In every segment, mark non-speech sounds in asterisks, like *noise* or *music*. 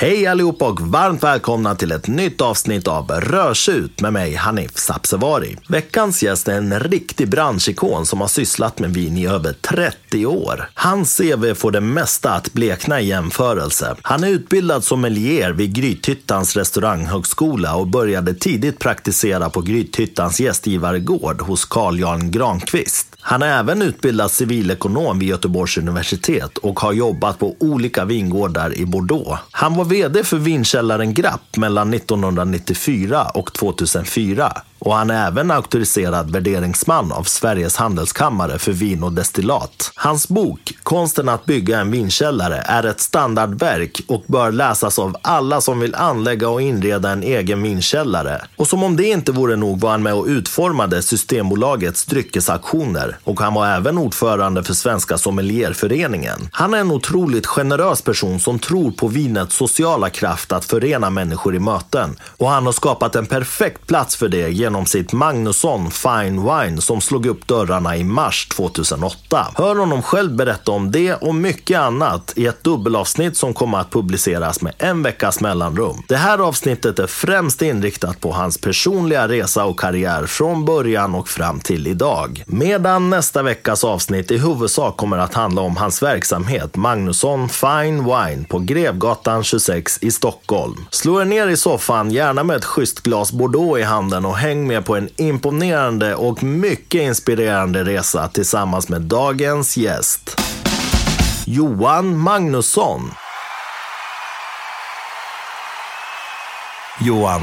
Hej allihopa och varmt välkomna till ett nytt avsnitt av Rörsut med mig Hanif Sabsevari. Veckans gäst är en riktig branschikon som har sysslat med vin i över 30 år. Hans CV får det mesta att blekna i jämförelse. Han är utbildad sommelier vid Grythyttans restauranghögskola och började tidigt praktisera på Grythyttans gästgivargård hos Carl Jan Granqvist. Han är även utbildad civilekonom vid Göteborgs universitet och har jobbat på olika vingårdar i Bordeaux. Han var VD för vinkällaren Grapp mellan 1994 och 2004 och han är även auktoriserad värderingsman av Sveriges handelskammare för vin och destillat. Hans bok Konsten att bygga en vinkällare är ett standardverk och bör läsas av alla som vill anlägga och inreda en egen vinkällare. Och som om det inte vore nog var han med och utformade Systembolagets dryckesaktioner och han var även ordförande för Svenska Sommelierföreningen. Han är en otroligt generös person som tror på vinets sociala kraft att förena människor i möten och han har skapat en perfekt plats för det genom sitt Magnusson Fine Wine som slog upp dörrarna i mars 2008. Hör honom själv berätta om det och mycket annat i ett dubbelavsnitt som kommer att publiceras med en veckas mellanrum. Det här avsnittet är främst inriktat på hans personliga resa och karriär från början och fram till idag. Medan nästa veckas avsnitt i huvudsak kommer att handla om hans verksamhet Magnusson Fine Wine på Grevgatan 26 i Stockholm. Slå er ner i soffan, gärna med ett schysst glas Bordeaux i handen och häng med på en imponerande och mycket inspirerande resa tillsammans med dagens gäst. Johan Magnusson. Johan,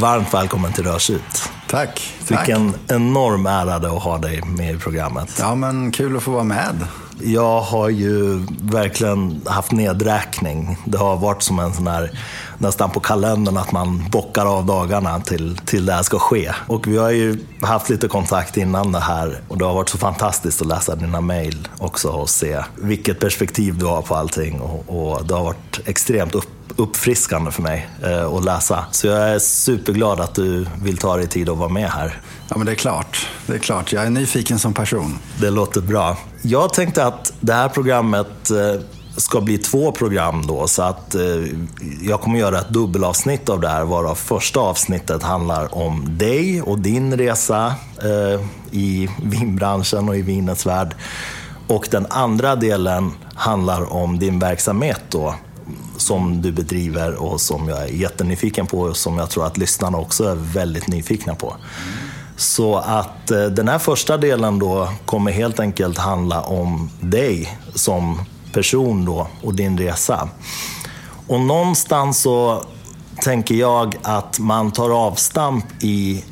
varmt välkommen till Rörsut. Tack. Vilken tack. enorm ära det att ha dig med i programmet. Ja, men kul att få vara med. Jag har ju verkligen haft nedräkning. Det har varit som en sån här nästan på kalendern att man bockar av dagarna till, till det här ska ske. Och vi har ju haft lite kontakt innan det här och det har varit så fantastiskt att läsa dina mejl också och se vilket perspektiv du har på allting. Och, och det har varit extremt upp, uppfriskande för mig eh, att läsa. Så jag är superglad att du vill ta dig tid att vara med här. Ja, men det är klart. Det är klart. Jag är nyfiken som person. Det låter bra. Jag tänkte att det här programmet eh, ska bli två program då, så att eh, jag kommer göra ett dubbelavsnitt av det här, varav första avsnittet handlar om dig och din resa eh, i vinbranschen och i vinets värld. Och den andra delen handlar om din verksamhet då, som du bedriver och som jag är jättenyfiken på och som jag tror att lyssnarna också är väldigt nyfikna på. Så att eh, den här första delen då kommer helt enkelt handla om dig som person då och din resa. Och någonstans så tänker jag att man tar avstamp i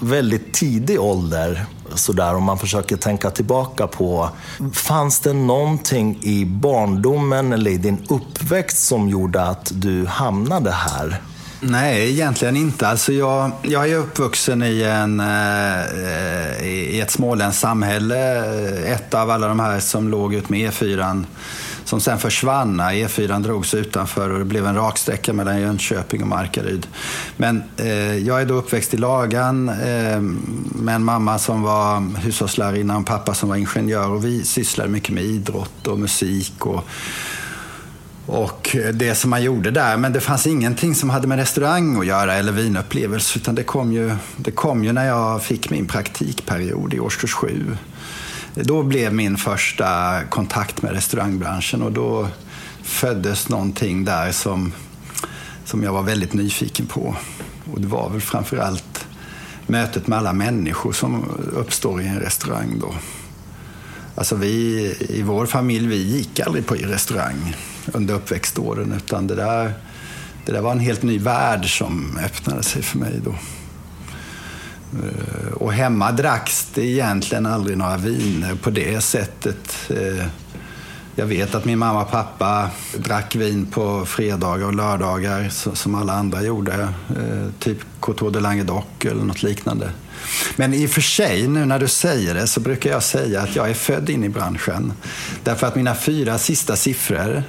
väldigt tidig ålder sådär om man försöker tänka tillbaka på. Fanns det någonting i barndomen eller i din uppväxt som gjorde att du hamnade här? Nej, egentligen inte. Alltså jag, jag är uppvuxen i, en, eh, i ett småländskt samhälle. Ett av alla de här som låg ut med E4 som sen försvann när E4 drogs utanför och det blev en raksträcka mellan Jönköping och Markaryd. Men eh, jag är då uppväxt i Lagan eh, med en mamma som var hushållslärarinna och en pappa som var ingenjör och vi sysslade mycket med idrott och musik och och eh, det som man gjorde där. Men det fanns ingenting som hade med restaurang att göra eller vinupplevelse. Utan det kom ju, det kom ju när jag fick min praktikperiod i årskurs sju. Då blev min första kontakt med restaurangbranschen och då föddes någonting där som, som jag var väldigt nyfiken på. Och det var väl framförallt mötet med alla människor som uppstår i en restaurang då. Alltså vi i vår familj, vi gick aldrig på restaurang under uppväxtåren utan det där, det där var en helt ny värld som öppnade sig för mig då. Eh, och hemma dracks det egentligen aldrig några viner på det sättet. Eh, jag vet att min mamma och pappa drack vin på fredagar och lördagar som alla andra gjorde. Eh, typ Coteau de Languedoc eller något liknande. Men i och för sig, nu när du säger det, så brukar jag säga att jag är född in i branschen. Därför att mina fyra sista siffror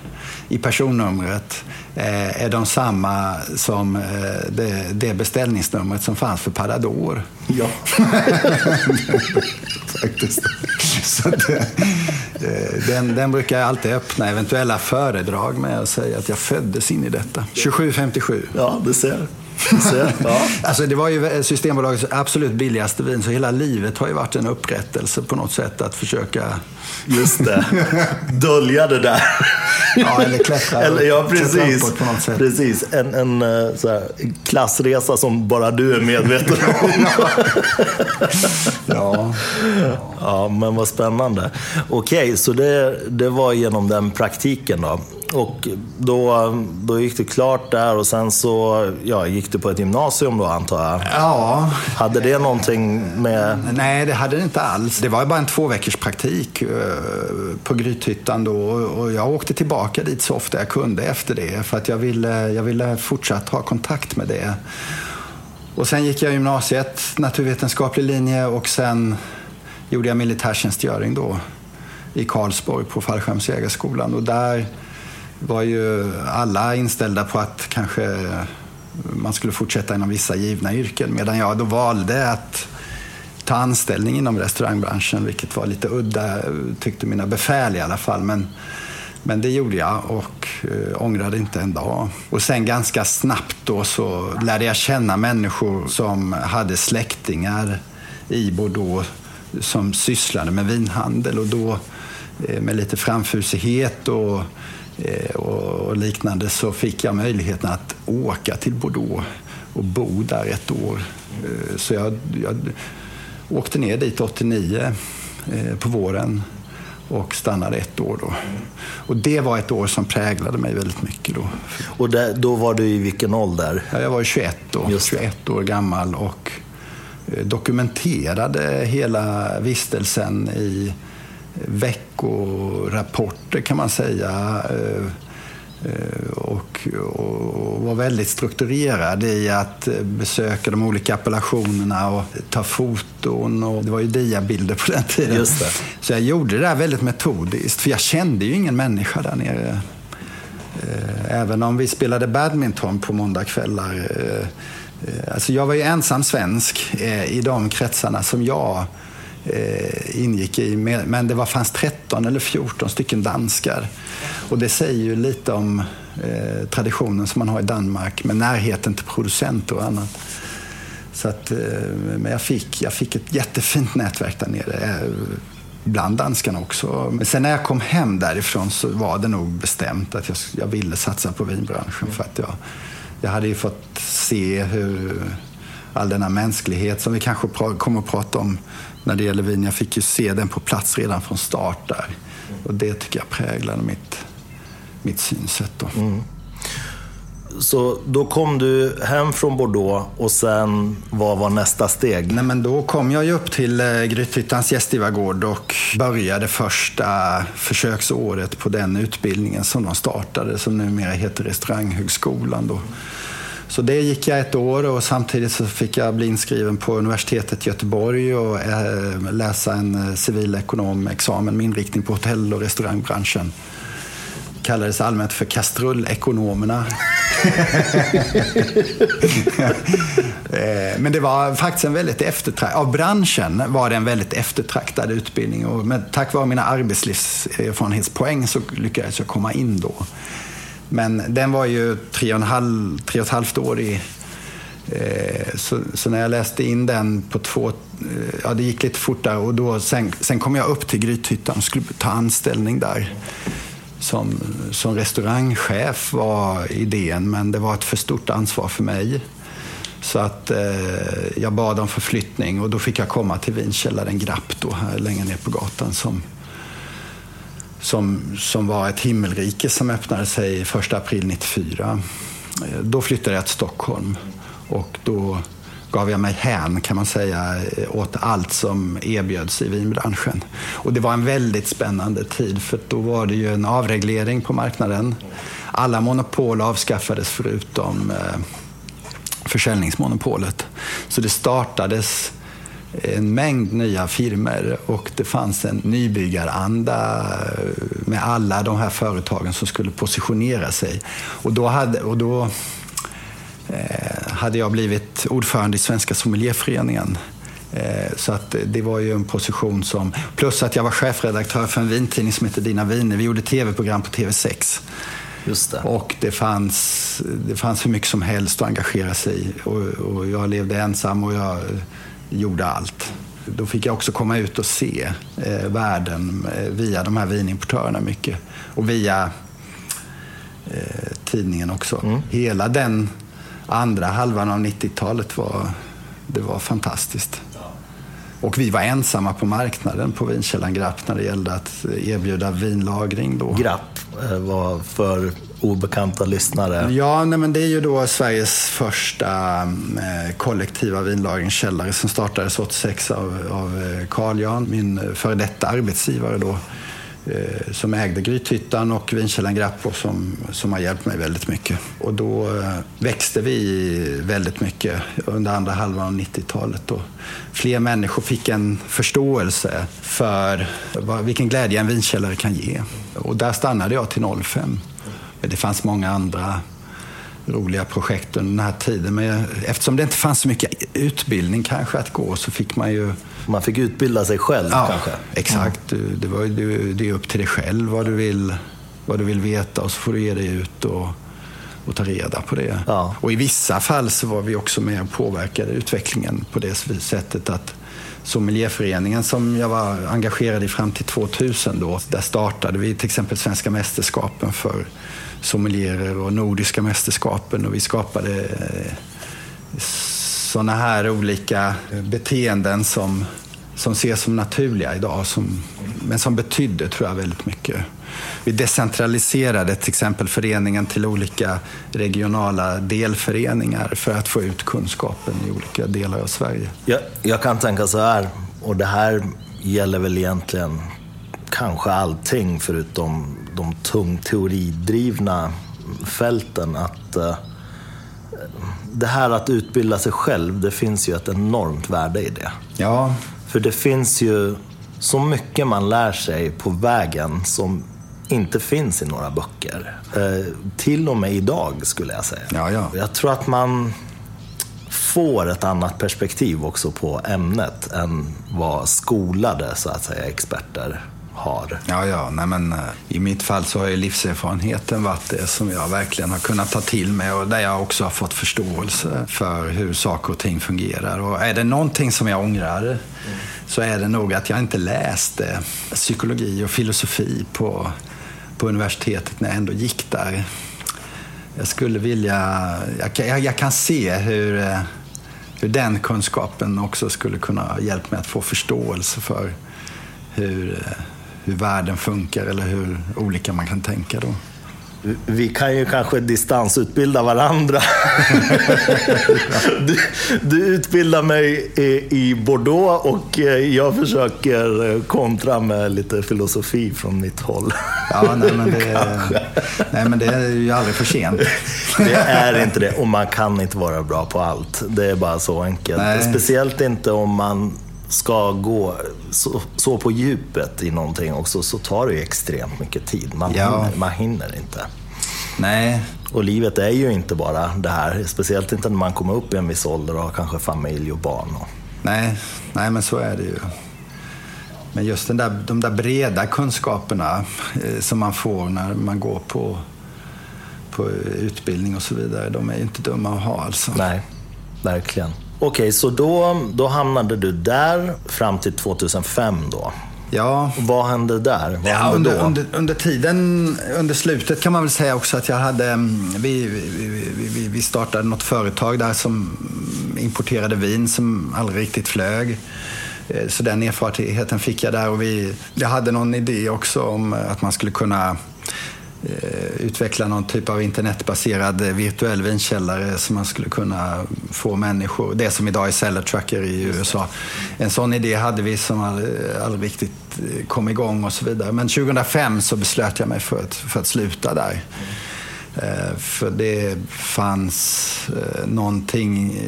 i personnumret eh, är de samma som eh, det, det beställningsnumret som fanns för Parador. Ja. *laughs* Faktiskt. Så att, eh, den, den brukar jag alltid öppna eventuella föredrag med att säga att jag föddes in i detta. 2757. Ja, du ser. *laughs* Ja. Alltså det var ju eh, Systembolagets absolut billigaste vin, så hela livet har ju varit en upprättelse på något sätt att försöka... Just det. Dölja det där. Ja, eller klättra, Eller, ja, klättra precis. uppåt på något sätt. precis. En, en eh, här, klassresa som bara du är medveten om. *laughs* Ja. Ja, men vad spännande. Okej, så det, det var genom den praktiken då. Och då, då gick det klart där och sen så ja, gick du på ett gymnasium då antar jag. ja, Hade det någonting med... Nej, det hade det inte alls. Det var bara en två veckors praktik eh, Eh, på Grythyttan då och jag åkte tillbaka dit så ofta jag kunde efter det för att jag ville, jag ville fortsatt ha kontakt med det. Och sen gick jag gymnasiet, naturvetenskaplig linje och sen gjorde jag militärtjänstgöring då i Karlsborg på Fallskärmsjägarskolan och där var ju alla inställda på att kanske man skulle fortsätta inom vissa givna yrken medan jag då valde att ta anställning inom restaurangbranschen vilket var lite udda tyckte mina befäl i alla fall. Men, men det gjorde jag och eh, ångrade inte en dag. Och sen ganska snabbt då så lärde jag känna människor som hade släktingar i Bordeaux som sysslade med vinhandel och då eh, med lite framfusighet och eh, och liknande så fick jag möjligheten att åka till Bordeaux och bo där ett år. Eh, Så jag, jag åkte ner dit 89 eh, på våren och stannade ett år då. Och det var ett år som präglade mig väldigt mycket då. Och det, då var du i vilken ålder? Ja, Jag var ju 21 då, Just det. 21 år gammal och eh, dokumenterade hela vistelsen i veckorapporter kan man säga. Eh, Och, och var väldigt strukturerad i att eh, besöka de olika appellationerna och ta foton. Och det var ju diabilder på den tiden. Så jag gjorde det där väldigt metodiskt, för jag kände ju ingen människa där nere. Eh, Även om vi spelade badminton på måndagskvällar. Alltså jag var ju ensam svensk i de kretsarna som jag eh, ingick i. Men det var, fanns 13 eller 14 stycken danskar. Och det säger ju lite om eh, traditionen som man har i Danmark med närheten till producenter och annat. Så att, eh, men jag fick, jag fick ett jättefint nätverk där nere. eh, Bland danskarna också. Men sen när jag kom hem därifrån så var det nog bestämt att jag, jag ville satsa på vinbranschen. För att jag, jag hade ju fått se hur all denna mänsklighet som vi kanske pra, kommer att prata om när det gäller vin. Jag fick ju se den på plats redan från start där. Och det tycker jag präglade mitt, mitt synsätt. Då. Så då kom du hem från Bordeaux och sen, vad var nästa steg? Nej, men då kom jag ju upp till eh, Grythyttans gästgivargård och började första försöksåret på den utbildningen som de startade, som numera heter Restauranghögskolan. Då. Så det gick jag ett år och samtidigt så fick jag bli inskriven på universitetet i Göteborg och eh, läsa en eh, civilekonomexamen med inriktning på hotell och restaurangbranschen. Kallades allmänt för kastrullekonomerna. *laughs* Eh, men det var faktiskt en väldigt eftertraktad, av branschen var det en väldigt eftertraktad utbildning. Och tack vare mina arbetslivserfarenhetspoäng så lyckades jag komma in då. Men den var ju tre och, en halv, tre och ett halvt år i. Eh, Så, så när jag läste in den på två, eh, ja det gick lite fortare och då, sen, sen kom jag upp till Grythyttan och skulle ta anställning där. Som, som restaurangchef var idén, men det var ett för stort ansvar för mig. Så att eh, jag bad om förflyttning och då fick jag komma till vinkällaren Grapp då, här längre ner på gatan som, som, som var ett himmelrike som öppnade sig 1 april 94. Eh, då flyttade jag till Stockholm och då gav jag mig hän kan man säga eh, åt allt som erbjöds i vinbranschen. Och det var en väldigt spännande tid för då var det ju en avreglering på marknaden. Alla monopol avskaffades förutom eh, försäljningsmonopolet. Så det startades en mängd nya firmer och det fanns en nybyggaranda med alla de här företagen som skulle positionera sig. Och då hade, och då, eh, hade jag blivit ordförande i Svenska Sommelierföreningen Så att det var ju en position som... Plus att jag var chefredaktör för en vintidning som heter Dina viner. Vi gjorde tv-program på TV6. Just det. Och det fanns, det fanns hur mycket som helst att engagera sig i. Och, och jag levde ensam och jag gjorde allt. Då fick jag också komma ut och se eh, världen eh, via de här vinimportörerna mycket. Och via eh, tidningen också. Mm. Hela den andra halvan av 90-talet var, det var fantastiskt. Och vi var ensamma på marknaden på vinkällan Grapp när det gällde att erbjuda vinlagring. Då. Grapp eh, var för obekanta lyssnare? Ja, nej, men det är ju då Sveriges första eh, kollektiva vinlagringskällare som startades 86 av, av eh, Carl Jan, min före detta arbetsgivare då eh, som ägde Grythyttan och vinkällaren Grappo som, som har hjälpt mig väldigt mycket. Och då eh, växte vi väldigt mycket under andra halvan av 90-talet. Och fler människor fick en förståelse för vad, vilken glädje en vinkällare kan ge. Och där stannade jag till 05. Det fanns många andra roliga projekt under den här tiden. Men eftersom det inte fanns så mycket utbildning kanske att gå så fick man ju... Man fick utbilda sig själv ja, kanske? exakt. Mm. Det, var, det, det är upp till dig själv vad du vill, vad du vill veta och så får du ge dig ut och, och ta reda på det. Ja. Och i vissa fall så var vi också med och påverkade utvecklingen på det sättet att Sommelierföreningen som jag var engagerad i fram till 2000 då, där startade vi till exempel Svenska mästerskapen för sommelierer och Nordiska mästerskapen och vi skapade eh, sådana här olika beteenden som, som ses som naturliga idag, som, men som betydde, tror jag, väldigt mycket. Vi decentraliserade till exempel föreningen till olika regionala delföreningar för att få ut kunskapen i olika delar av Sverige. Jag, jag kan tänka så här, och det här gäller väl egentligen kanske allting förutom de tung teoridrivna fälten. Att uh, det här att utbilda sig själv, det finns ju ett enormt värde i det. Ja. För det finns ju så mycket man lär sig på vägen som inte finns i några böcker. Uh, till och med idag skulle jag säga. Ja, ja. Jag tror att man får ett annat perspektiv också på ämnet än vad skolade så att säga, experter har. Ja, ja. Nej, men, eh, I mitt fall så har ju livserfarenheten varit det som jag verkligen har kunnat ta till mig och där jag också har fått förståelse för hur saker och ting fungerar. Och är det någonting som jag ångrar mm. så är det nog att jag inte läste psykologi och filosofi på, på universitetet när jag ändå gick där. Jag skulle vilja... Jag, jag, jag kan se hur, eh, hur den kunskapen också skulle kunna hjälpa mig att få förståelse för hur eh, hur världen funkar eller hur olika man kan tänka då. Vi kan ju kanske distansutbilda varandra. *laughs* du, du, utbildar mig i Bordeaux och eh, jag försöker eh, kontra med lite filosofi från mitt håll. Ja, nej, men det, nej, men det är ju aldrig för sent. det är inte det och man kan inte vara bra på allt. Det är bara så enkelt. Nej. Speciellt inte om man ska gå så, så, på djupet i någonting också så tar det ju extremt mycket tid. Man, ja. hinner, man hinner inte. Nej. Och livet är ju inte bara det här. Speciellt inte när man kommer upp i en viss ålder och har kanske familj och barn. Och... Nej, nej men så är det ju. Men just den där, de där breda kunskaperna eh, som man får när man går på, på utbildning och så vidare, de är ju inte dumma att ha alltså. Nej, verkligen. Okej, så då, då hamnade du där fram till 2005 då? Ja. Vad hände där? Vad ja, hände under, under, under, tiden, under slutet kan man väl säga också att jag hade, mm, vi, vi, vi, vi startade något företag där som importerade vin som aldrig riktigt flög. Eh, så den erfarenheten fick jag där och vi, jag hade någon idé också om att man skulle kunna utveckla någon typ av internetbaserad eh, virtuell vinkällare som man skulle kunna få människor, det som idag är Seller Trucker i USA. En sån idé hade vi som aldrig, aldrig riktigt eh, kom igång och så vidare. Men 2005 så beslöt jag mig för att, för att sluta där. För det fanns någonting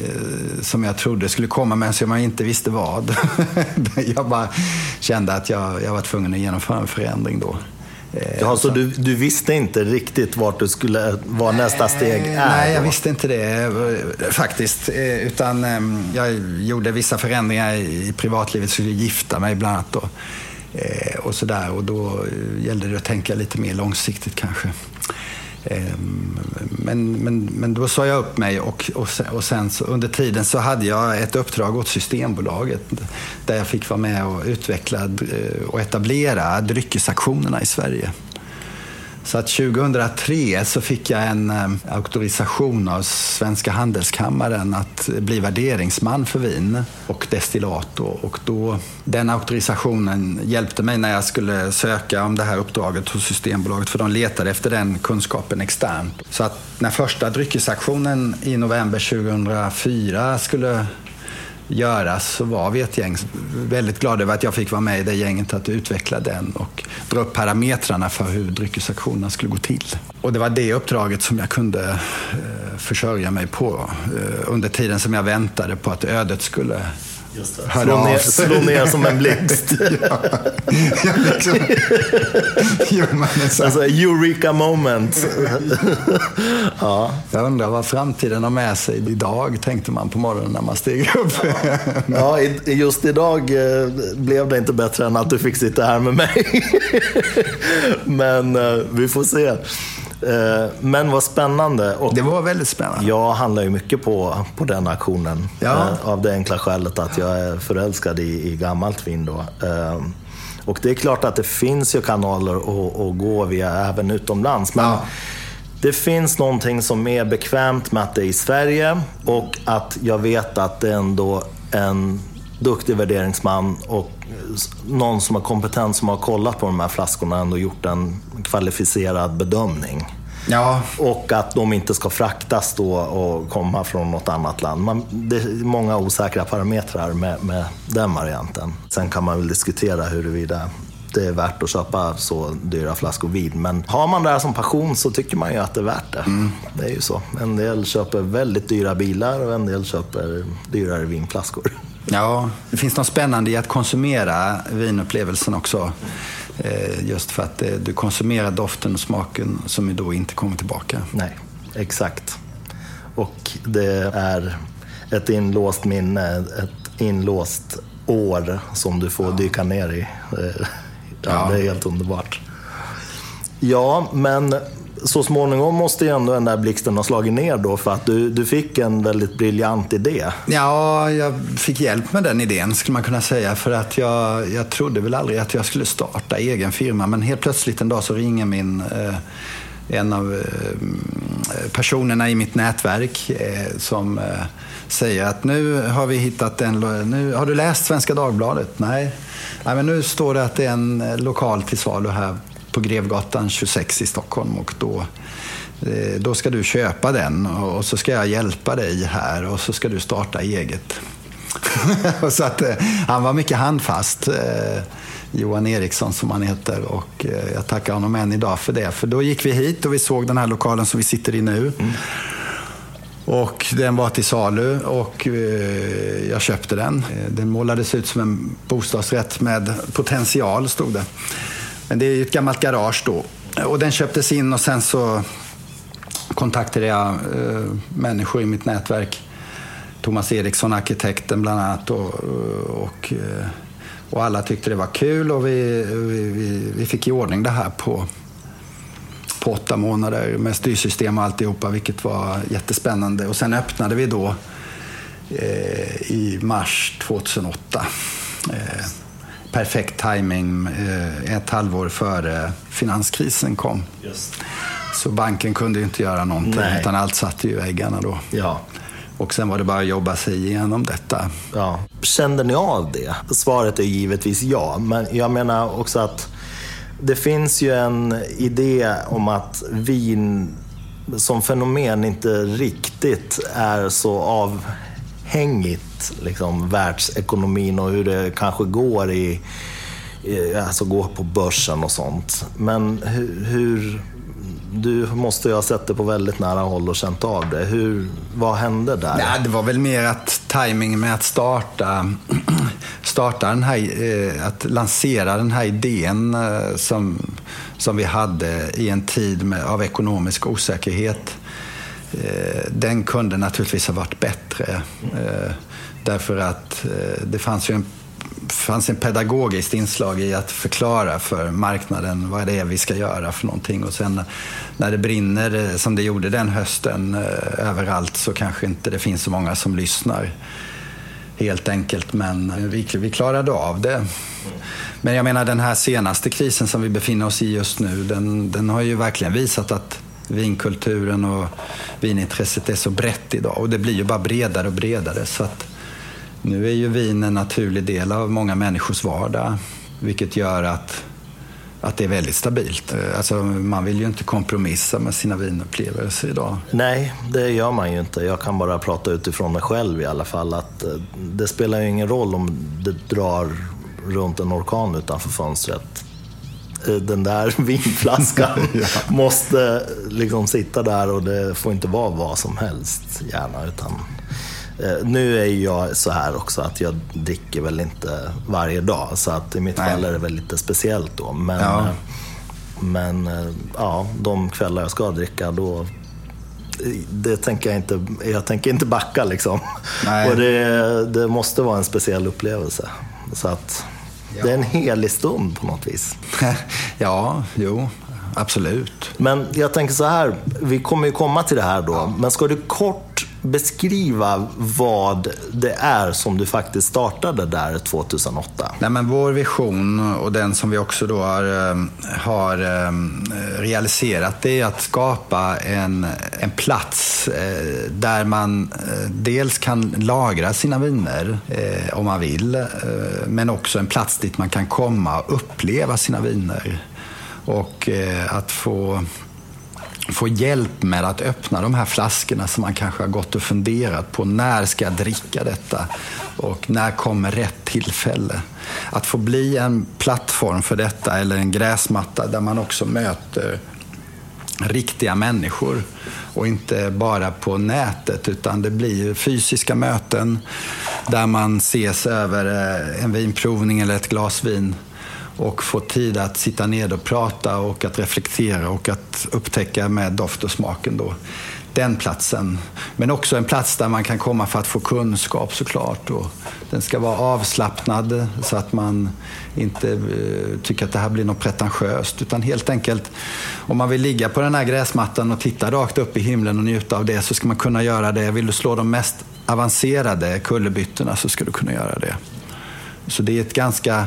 som jag trodde skulle komma men som jag inte visste vad. *laughs* jag bara kände att jag, jag var tvungen att genomföra en förändring då. Ja, så du, du visste inte riktigt vart du skulle, vad nästa steg är? Nej, jag visste inte det faktiskt. Utan jag gjorde vissa förändringar i privatlivet. Skulle gifta mig bland annat. Då. Och sådär. Och då gällde det att tänka lite mer långsiktigt kanske. Ehm, men, men, men då sa jag upp mig och, och, sen, och sen så, under tiden så hade jag ett uppdrag åt Systembolaget där jag fick vara med och utveckla eh, och etablera dryckesaktionerna i Sverige. Så att 2003 så fick jag en eh, auktorisation av Svenska Handelskammaren att bli värderingsman för vin och destillat. Och då, den auktorisationen hjälpte mig när jag skulle söka om det här uppdraget hos Systembolaget för de letade efter den kunskapen externt. Så att när första dryckesaktionen i november 2004 skulle göras så var vi ett gäng väldigt glada över att jag fick vara med i det gänget att utveckla den och dra upp parametrarna för hur dryckesaktionerna skulle gå till. Och det var det uppdraget som jag kunde eh, försörja mig på eh, under tiden som jag väntade på att ödet skulle Slå ner, slå ner som en blixt. *laughs* ja. ja, liksom. jo, alltså, Eureka moment. *laughs* ja. Jag undrar vad framtiden har med sig idag, tänkte man på morgonen när man steg upp. ja, just idag eh, blev det inte bättre än att du fick sitta här med mig. *laughs* Men eh, vi får se. Eh, men vad spännande. Och det var väldigt spännande. Jag handlar ju mycket på, på den auktionen. Ja. Eh, av det enkla skälet att jag är förälskad i, i gammalt vin. Då. Eh, och det är klart att det finns ju kanaler att, att gå via även utomlands. Men ja. det finns någonting som är bekvämt med att det är i Sverige och att jag vet att det är ändå en duktig värderingsman och någon som har kompetens som har kollat på de här flaskorna och ändå gjort en kvalificerad bedömning. Ja. Och att de inte ska fraktas då och komma från något annat land. Man, det är många osäkra parametrar med, med den varianten. Sen kan man väl diskutera huruvida det är värt att köpa så dyra flaskor vin. Men har man det här som passion så tycker man ju att det är värt det. Mm. Det är ju så. En del köper väldigt dyra bilar och en del köper dyrare vinflaskor. Ja, det finns något spännande i att konsumera vinupplevelsen också. Eh, just för att eh, du konsumerar doften och smaken som ju då inte kommer tillbaka. Nej, exakt. Och det är ett inlåst minne, ett inlåst år som du får ja. dyka ner i. Ja, ja. Det är helt underbart. Ja, men så småningom måste ju ändå den där blixten ha slagit ner då för att du, du fick en väldigt briljant idé. Ja, jag fick hjälp med den idén skulle man kunna säga. För att jag, jag trodde väl aldrig att jag skulle starta egen firma. Men helt plötsligt en dag så ringer min eh, en av eh, personerna i mitt nätverk eh, som eh, Säga att nu har vi hittat en... Nu, har du läst Svenska Dagbladet? Nej. Nej, men nu står det att det är en eh, lokal till salu här på Grevgatan 26 i Stockholm och då, eh, då ska du köpa den och så ska jag hjälpa dig här och så ska du starta eget. *laughs* så att, eh, han var mycket handfast. Eh, Johan Eriksson som han heter och jag tackar honom än idag för det. För då gick vi hit och vi såg den här lokalen som vi sitter i nu. Mm. Och den var till salu och eh, jag köpte den. Eh, den målades ut som en bostadsrätt med potential, stod det. Men det är ju ett gammalt garage då. Och den köptes in och sen så kontaktade jag eh, människor i mitt nätverk. Thomas Eriksson, arkitekten bland annat. Och, och, och alla tyckte det var kul och vi, vi, vi fick i ordning det här på, på åtta månader med styrsystem och alltihopa, vilket var jättespännande. Och sen öppnade vi då eh, i mars 2008. Eh, perfekt timing eh, ett halvår före finanskrisen kom. Just. Så banken kunde inte göra någonting Nej. utan allt satt i väggarna då. Ja. Och sen var det bara att jobba sig igenom detta. Ja. Kände ni av det? Svaret är givetvis ja, men jag menar också att det finns ju en idé om att vin som fenomen inte riktigt är så avhängigt liksom, världsekonomin och hur det kanske går i, i alltså går på börsen och sånt. Men hur, hur du måste ju ha sett det på väldigt nära håll och känt av det. Hur, vad hände där? Nej, det var väl mer att tajmingen med att starta, *clears throat* starta den här, eh, att lansera den här idén eh, som, som vi hade i en tid med, av ekonomisk osäkerhet. Eh, den kunde naturligtvis ha varit bättre. Eh, därför att eh, det fanns ju en fanns en pedagogiskt inslag i att förklara för marknaden vad det är vi ska göra för någonting. Och sen när det brinner eh, som det gjorde den hösten eh, överallt så kanske inte det finns så många som lyssnar. Helt enkelt, men eh, vi, vi klarade av det. Men jag menar den här senaste krisen som vi befinner oss i just nu, den, den har ju verkligen visat att vinkulturen och vinintresset är så brett idag och det blir ju bara bredare och bredare. Så att nu är ju vin en naturlig del av många människors vardag, vilket gör att, att det är väldigt stabilt. Alltså, man vill ju inte kompromissa med sina vinupplevelser idag. Nej, det gör man ju inte. Jag kan bara prata utifrån mig själv i alla fall. Att eh, det spelar ju ingen roll om det drar runt en orkan utanför fönstret. Eh, den där *laughs* vinflaskan *laughs* ja. måste liksom sitta där och det får inte vara vad som helst gärna. Utan Eh, nu är jag så här också att jag dricker väl inte varje dag. Så att i mitt Nej. fall är det väl lite speciellt då. Men, ja. Eh, men eh, ja, de kvällar jag ska dricka då det tänker jag inte, jag tänker inte backa liksom. Nej. Och det, det måste vara en speciell upplevelse. Så att ja. det är en helig stund på något vis. *laughs* ja, jo, absolut. Men jag tänker så här, vi kommer ju komma till det här då. Ja. Men ska du kort beskriva vad det är som du faktiskt startade där 2008? Nej, men vår vision och den som vi också då har, eh, har eh, realiserat det är att skapa en, en plats eh, där man dels kan lagra sina viner om man vill, men också en plats dit man kan komma och uppleva sina viner. Och att få få hjälp med att öppna de här flaskorna som man kanske har gått och funderat på. När ska jag dricka detta? Och när kommer rätt tillfälle? Att få bli en plattform för detta eller en gräsmatta där man också möter riktiga människor och inte bara på nätet utan det blir fysiska möten där man ses över eh, en vinprovning eller ett glas vin och få tid att sitta ner och prata och att reflektera och att upptäcka med doft och smaken då. Den platsen. Men också en plats där man kan komma för att få kunskap såklart. Och den ska vara avslappnad så att man inte uh, tycker att det här blir något pretentiöst. Utan helt enkelt, om man vill ligga på den här gräsmattan och titta rakt upp i himlen och njuta av det så ska man kunna göra det. Vill du slå de mest avancerade kullerbyttorna så ska du kunna göra det. Så det är ett ganska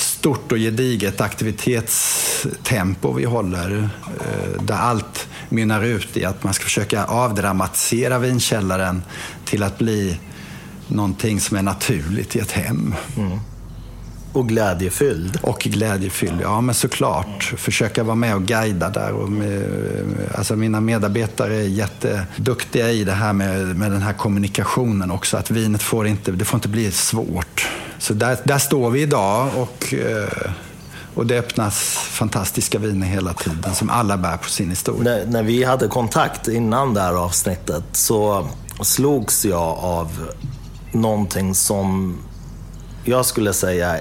stort och gediget aktivitetstempo vi håller. Eh, där allt mynnar ut i att man ska försöka avdramatisera vinkällaren till att bli någonting som är naturligt i ett hem. Mm. Och glädjefylld. Och glädjefylld, ja men såklart. Försöka vara med och guida där. Och med, alltså mina medarbetare är jätteduktiga i det här med, med den här kommunikationen också. Att vinet får inte, det får inte bli svårt. Så där, där står vi idag och, eh, och det öppnas fantastiska viner hela tiden som alla bär på sin historia. När, när vi hade kontakt innan det här avsnittet så slogs jag av någonting som jag skulle säga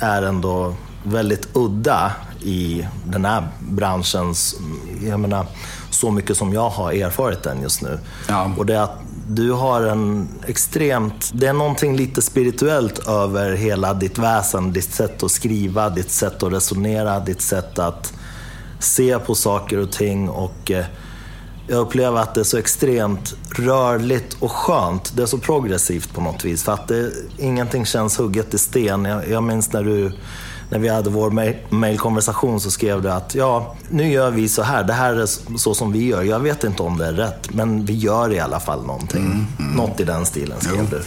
är ändå väldigt udda i den här branschens, jag menar, så mycket som jag har erfarit den just nu. Ja. Och det är att du har en extremt... Det är någonting lite spirituellt över hela ditt väsen. Ditt sätt att skriva, ditt sätt att resonera, ditt sätt att se på saker och ting. Och eh, jag upplever att det är så extremt rörligt och skönt. Det är så progressivt på något vis. För att det, ingenting känns hugget i sten. Jag, jag minns när du när vi hade vår mejlkonversation så skrev du att ja, nu gör vi så här. Det här är så som vi gör. Jag vet inte om det är rätt, men vi gör i alla fall någonting. Mm, mm. Något i den stilen skrev jo. du.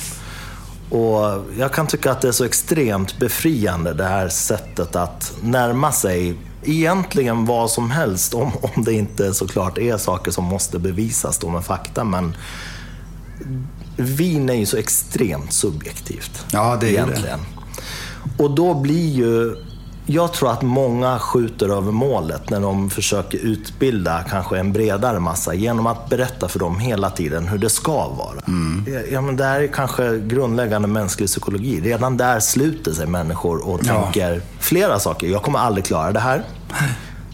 Och jag kan tycka att det är så extremt befriande det här sättet att närma sig egentligen vad som helst. Om, *laughs* om det inte såklart är saker som måste bevisas då med fakta. Men vin är ju så extremt subjektivt. Ja, det är egentligen. det. Och då blir ju jag tror att många skjuter över målet när de försöker utbilda kanske en bredare massa genom att berätta för dem hela tiden hur det ska vara. Mm. Ja, men det här är kanske grundläggande mänsklig psykologi. Redan där sluter sig människor och ja. tänker flera saker. Jag kommer aldrig klara det här.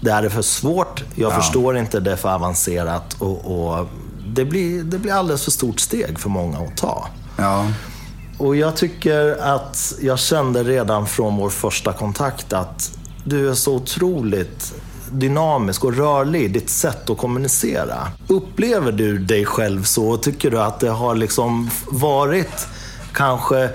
Det här är för svårt. Jag ja. förstår inte. Det är för avancerat. Och, och, det, blir, det blir alldeles för stort steg för många att ta. Ja. Och jag tycker att jag kände redan från vår första kontakt att du är så otroligt dynamisk och rörlig i ditt sätt att kommunicera. Upplever du dig själv så? Tycker du att det har liksom varit kanske,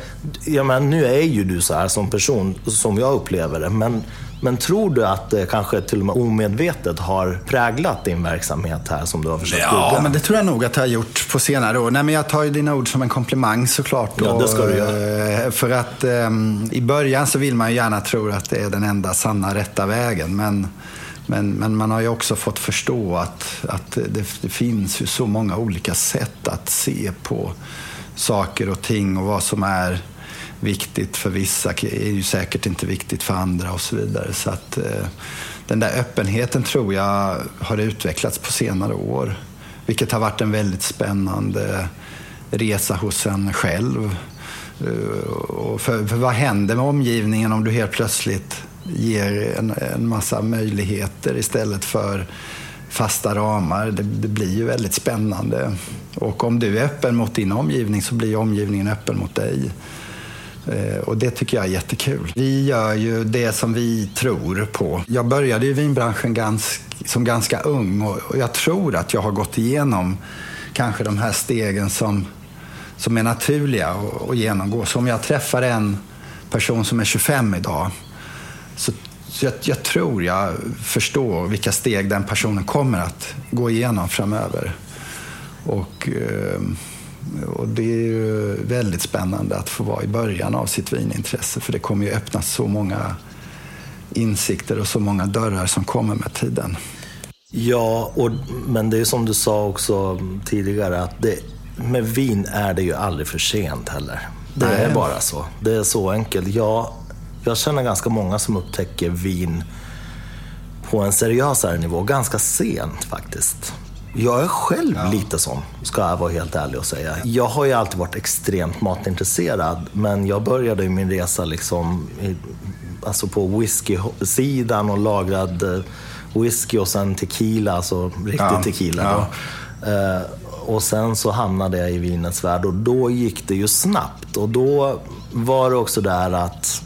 jag menar, nu är ju du så här som person, som jag upplever det, men men tror du att det kanske till och med omedvetet har präglat din verksamhet här som du har försökt Ja, bygga? men det tror jag nog att det har gjort på senare år. Nej, men jag tar ju dina ord som en komplimang såklart. Ja, det ska du göra. Eh, för att um, i början så vill man ju gärna tro att det är den enda sanna rätta vägen. Men, men, men man har ju också fått förstå att, att det, det finns ju så många olika sätt att se på saker och ting och vad som är viktigt för vissa är ju säkert inte viktigt för andra och så vidare. Så att eh, den där öppenheten tror jag har utvecklats på senare år. Vilket har varit en väldigt spännande resa hos en själv. Eh, och för, för vad händer med omgivningen om du helt plötsligt ger en, en massa möjligheter istället för fasta ramar. Det, det, blir ju väldigt spännande. Och om du är öppen mot din omgivning så blir omgivningen öppen mot dig. Eh, och det tycker jag är jättekul. Vi gör ju det som vi tror på. Jag började i vinbranschen ganska, som ganska ung och jag tror att jag har gått igenom kanske de här stegen som, som är naturliga att genomgå. Så om jag träffar en person som är 25 idag så, så jag, jag, tror jag förstår vilka steg den personen kommer att gå igenom framöver. Och... Eh, och det är ju väldigt spännande att få vara i början av sitt vinintresse för det kommer ju öppnas så många insikter och så många dörrar som kommer med tiden. Ja, och, men det är som du sa också tidigare att det, med vin är det ju aldrig för sent heller. Det Nej. är bara så. Det är så enkelt. Jag, jag känner ganska många som upptäcker vin på en seriösare nivå ganska sent faktiskt. Jag är själv ja. lite sån, ska jag vara helt ärlig och säga. Jag har ju alltid varit extremt matintresserad, men jag började min resa liksom i, alltså på whisky-sidan och lagrad eh, whisky och sen tequila, alltså riktig ja. tequila. Eh, och sen så hamnade jag i vinets värld och då gick det ju snabbt. Och då var det också där att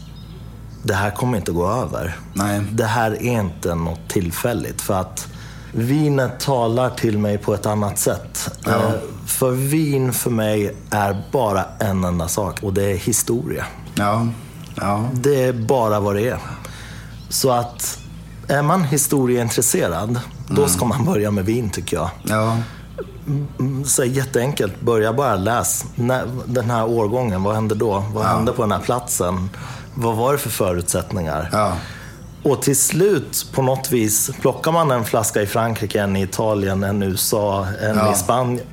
det här kommer inte gå över. Nej. Det här är inte något tillfälligt. För att Vinet talar till mig på ett annat sätt. Ja. Eh, för vin för mig är bara en enda sak och det är historia. Ja. Ja. Det är bara vad det är. Så att är man historieintresserad, mm. då ska man börja med vin tycker jag. Ja. Mm, så jätteenkelt, börja bara läs. Den här årgången, vad hände då? Vad ja. hände på den här platsen? Vad var det för förutsättningar? Ja. Och till slut, på något vis, plockar man en flaska i Frankrike, en i Italien, en i USA, en ja. i Spanien.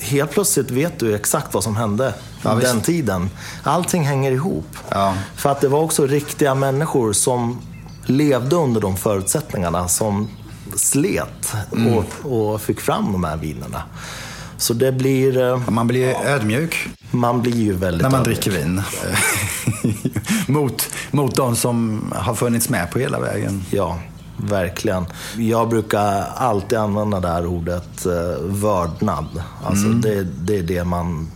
Helt plötsligt vet du exakt vad som hände ja, den visst. tiden. Allting hänger ihop. Ja. För att det var också riktiga människor som levde under de förutsättningarna, som slet mm. och, och fick fram de här vinerna. Så det blir... Eh, man blir ödmjuk. Man blir ju väldigt När man ödmjuk. dricker vin. *laughs* *laughs* mot, mot de som har funnits med på hela vägen. Ja, verkligen. Jag brukar alltid använda det här ordet eh, vördnad. Alltså mm. det, det är det man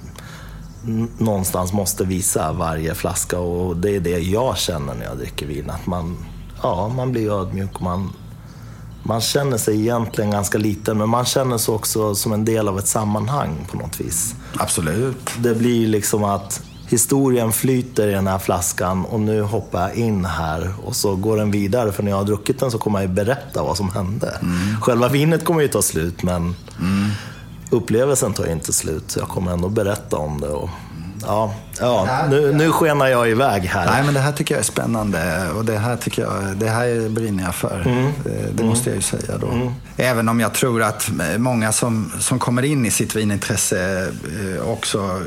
någonstans måste visa varje flaska och det är det jag känner när jag dricker vin. Att man, ja, man blir ödmjuk man man känner sig egentligen ganska liten, men man känner sig också som en del av ett sammanhang på något vis. Absolut. Det blir liksom att historien flyter i den här flaskan och nu hoppar jag in här och så går den vidare. För när jag har druckit den så kommer jag ju berätta vad som hände. Mm. Själva vinet kommer ju ta slut, men mm. upplevelsen tar ju inte slut. Jag kommer ändå berätta om det. Och ja, ja nu, nu skenar jag iväg här. Nej, men det här tycker jag är spännande och det här, tycker jag, det här brinner jag för. Mm. Det, det måste jag ju säga då. Mm. Även om jag tror att många som, som kommer in i sitt vinintresse eh, också,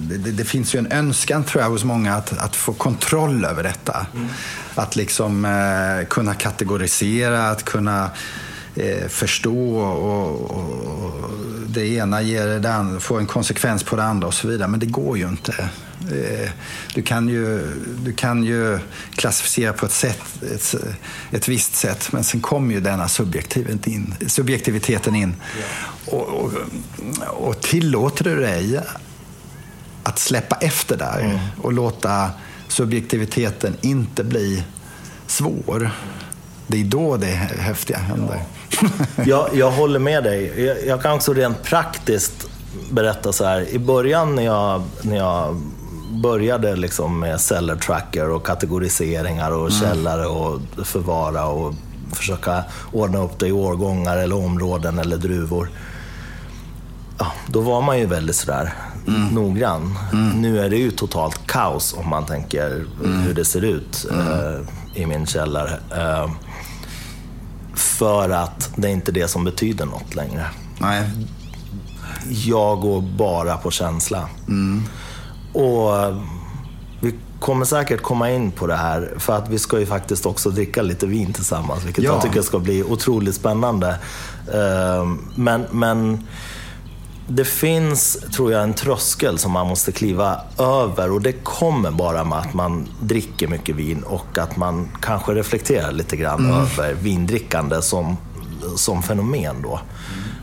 det, det, finns ju en önskan tror jag hos många att, att få kontroll över detta. Mm. Att liksom eh, kunna kategorisera, att kunna eh, förstå och, och, det ena ger det andra, får en konsekvens på det andra och så vidare. Men det går ju inte. Eh, du kan ju, du kan ju klassificera på ett, sätt, ett, ett visst sätt, men sen kommer ju denna in, subjektiviteten in. Och, och, och tillåter du dig att släppa efter där mm. och låta subjektiviteten inte bli svår. Det är då det häftiga händer. *laughs* jag, jag håller med dig. Jag, jag, kan också rent praktiskt berätta så här. I början när jag, när jag började liksom med celler tracker och kategoriseringar och mm. källare och förvara och försöka ordna upp det i årgångar eller områden eller druvor. Ja, då var man ju väldigt sådär mm. noggrann. Mm. Nu är det ju totalt kaos om man tänker mm. hur det ser ut mm. eh, i min källare. Eh, för att det är inte det som betyder något längre. Nej. Jag går bara på känsla. Mm. Och vi kommer säkert komma in på det här, för att vi ska ju faktiskt också dricka lite vin tillsammans, vilket ja. jag tycker ska bli otroligt spännande. Eh, men, men det finns, tror jag, en tröskel som man måste kliva över och det kommer bara med att man dricker mycket vin och att man kanske reflekterar lite grann mm. över vindrickande som, som fenomen då. Mm.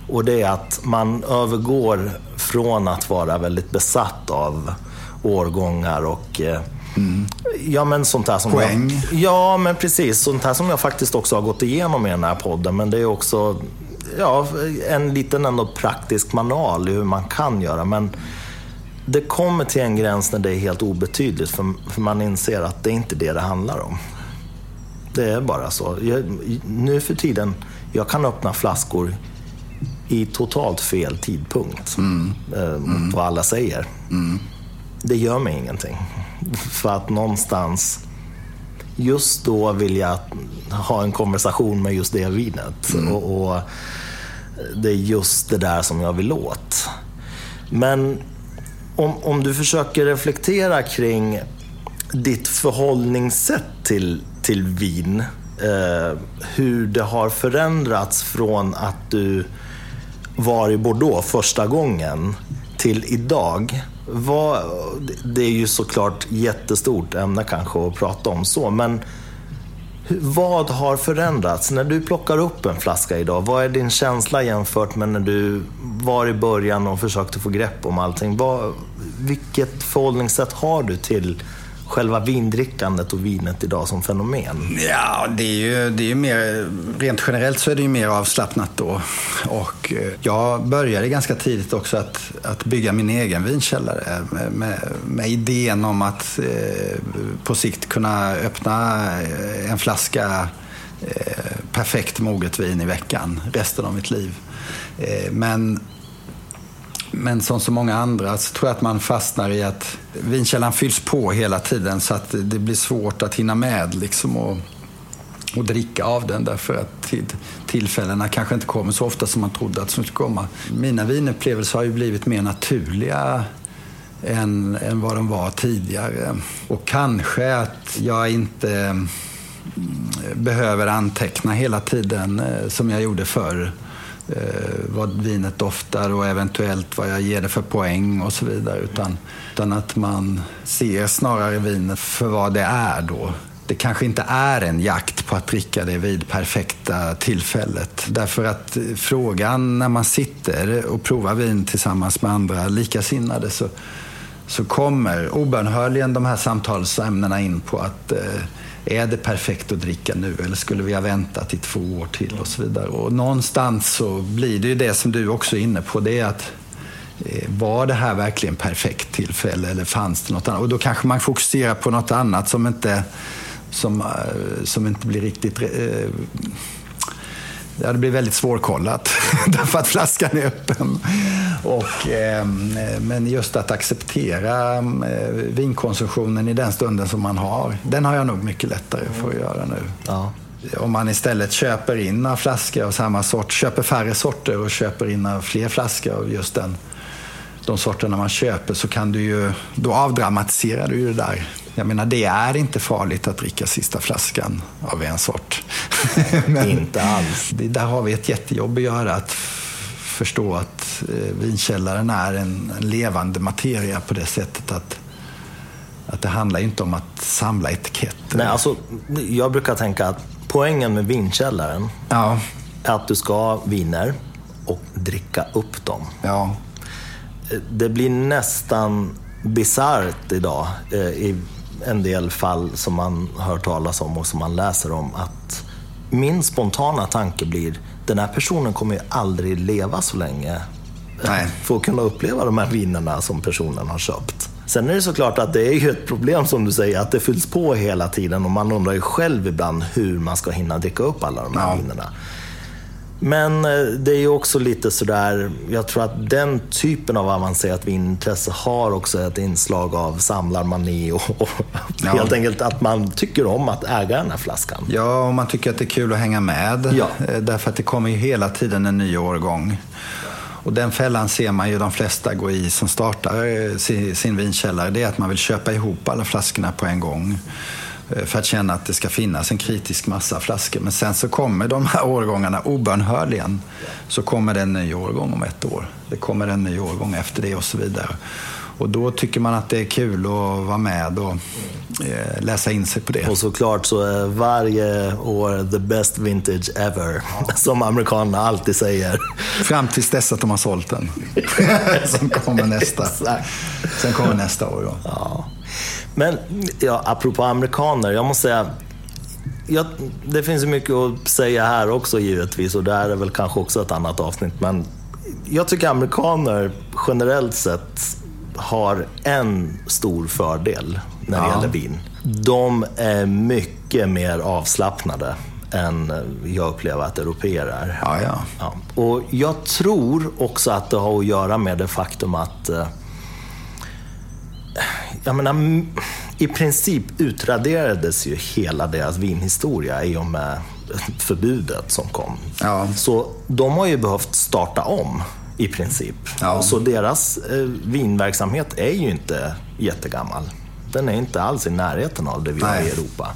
Och det är att man övergår från att vara väldigt besatt av årgångar och Mm. Ja, men sånt där som Poäng. Jag, ja, men precis. Sånt här som jag faktiskt också har gått igenom i den här podden. Men det är också ja, en liten ändå praktisk manual i hur man kan göra. Men det kommer till en gräns när det är helt obetydligt för, för man inser att det är inte det det handlar om. Det är bara så. Jag, nu för tiden, jag kan öppna flaskor i totalt fel tidpunkt mm. Eh, mm. vad alla säger. Mm. Det gör mig ingenting. För att någonstans, just då vill jag ha en konversation med just det vinet. Mm. Och, och det är just det där som jag vill åt. Men om, om du försöker reflektera kring ditt förhållningssätt till, till vin. Eh, hur det har förändrats från att du var i Bordeaux första gången till idag. Vad, det är ju såklart jättestort ämne kanske att prata om så, men vad har förändrats? När du plockar upp en flaska idag, vad är din känsla jämfört med när du var i början och försökte få grepp om allting? Vad, vilket förhållningssätt har du till själva vindrickandet och vinet idag som fenomen? Ja, det är ju, det är ju mer, rent generellt så är det ju mer avslappnat då. Och eh, jag började ganska tidigt också att, att bygga min egen vinkällare med, med, med idén om att eh, på sikt kunna öppna eh, en flaska eh, perfekt moget vin i veckan resten av mitt liv. Eh, men men som så många andra så tror jag att man fastnar i att vinkällan fylls på hela tiden så att det blir svårt att hinna med liksom och, och dricka av den därför att tid, tillfällena kanske inte kommer så ofta som man trodde att de skulle komma. Mina vinupplevelser har ju blivit mer naturliga än, än vad de var tidigare. Och kanske att jag inte mm, behöver anteckna hela tiden eh, som jag gjorde förr Eh, vad vinet doftar och eventuellt vad jag ger det för poäng och så vidare. Utan, utan att man ser snarare vinet för vad det är då. Det kanske inte är en jakt på att dricka det vid perfekta tillfället. Därför att frågan när man sitter och provar vin tillsammans med andra likasinnade så, så kommer obönhörligen de här samtalsämnena in på att eh, är det perfekt att dricka nu eller skulle vi ha väntat i två år till och så vidare. Och någonstans så blir det ju det som du också är inne på, det är att eh, var det här verkligen perfekt tillfälle eller fanns det något annat? Och då kanske man fokuserar på något annat som inte, som, eh, som inte blir riktigt eh, Ja, det blir väldigt svårkollat *laughs* därför att flaskan är öppen. Och, eh, men just att acceptera eh, vinkonsumtionen i den stunden som man har, den har jag nog mycket lättare för att göra nu. Ja. Om man istället köper in några flaskor av samma sort, köper färre sorter och köper in fler flaskor av just den, de sorterna man köper så kan du ju, då avdramatiserar du ju det där Jag menar, det är inte farligt att dricka sista flaskan av en sort. *laughs* Men inte alls. Det, där har vi ett jättejobb att göra. Att förstå att eh, vinkällaren är en, en levande materia på det sättet att att det handlar inte om att samla etiketter. Nej, alltså, jag brukar tänka att poängen med vinkällaren ja. är att du ska ha viner och dricka upp dem. Ja. Det blir nästan bisarrt idag eh, i en del fall som man hör talas om och som man läser om. Att min spontana tanke blir, den här personen kommer ju aldrig leva så länge Nej. för att kunna uppleva de här vinerna som personen har köpt. Sen är det såklart att det är ju ett problem som du säger, att det fylls på hela tiden och man undrar ju själv ibland hur man ska hinna dricka upp alla de här ja. vinerna. Men eh, det är ju också lite sådär, jag tror att den typen av avancerat vinintresse har också ett inslag av samlarmani och, och ja. helt enkelt att man tycker om att äga den här flaskan. Ja, och man tycker att det är kul att hänga med. Ja. Eh, därför att det kommer ju hela tiden en ny årgång. Och den fällan ser man ju de flesta gå i som startar eh, sin, vinkällare. Det är att man vill köpa ihop alla flaskorna på en gång för att känna att det ska finnas en kritisk massa flaskor. Men sen så kommer de här årgångarna obönhörligen. Så kommer det en ny årgång om ett år. Det kommer en ny årgång efter det och så vidare. Och då tycker man att det är kul att vara med och eh, läsa in sig på det. Och såklart så är varje år the best vintage ever, *laughs* som amerikanerna alltid säger. Fram tills dess att de har sålt den. *laughs* Sen kommer nästa. Sen kommer nästa år. Då. Ja. Men ja, apropå amerikaner, jag måste säga Ja, det finns mycket att säga här också givetvis och det här är väl kanske också ett annat avsnitt. Men jag tycker amerikaner generellt sett har en stor fördel när det ja. gäller vin. De är mycket mer avslappnade än jag upplever att europeer är. Ja, ja. ja. Och jag tror också att det har att göra med det faktum att eh, jag menar, i princip utraderades ju hela deras vinhistoria i och med förbudet som kom. Ja. Så de har ju behövt starta om i princip. Ja. Så deras eh, vinverksamhet är ju inte jättegammal. Den är inte alls i närheten av det vi har i Europa.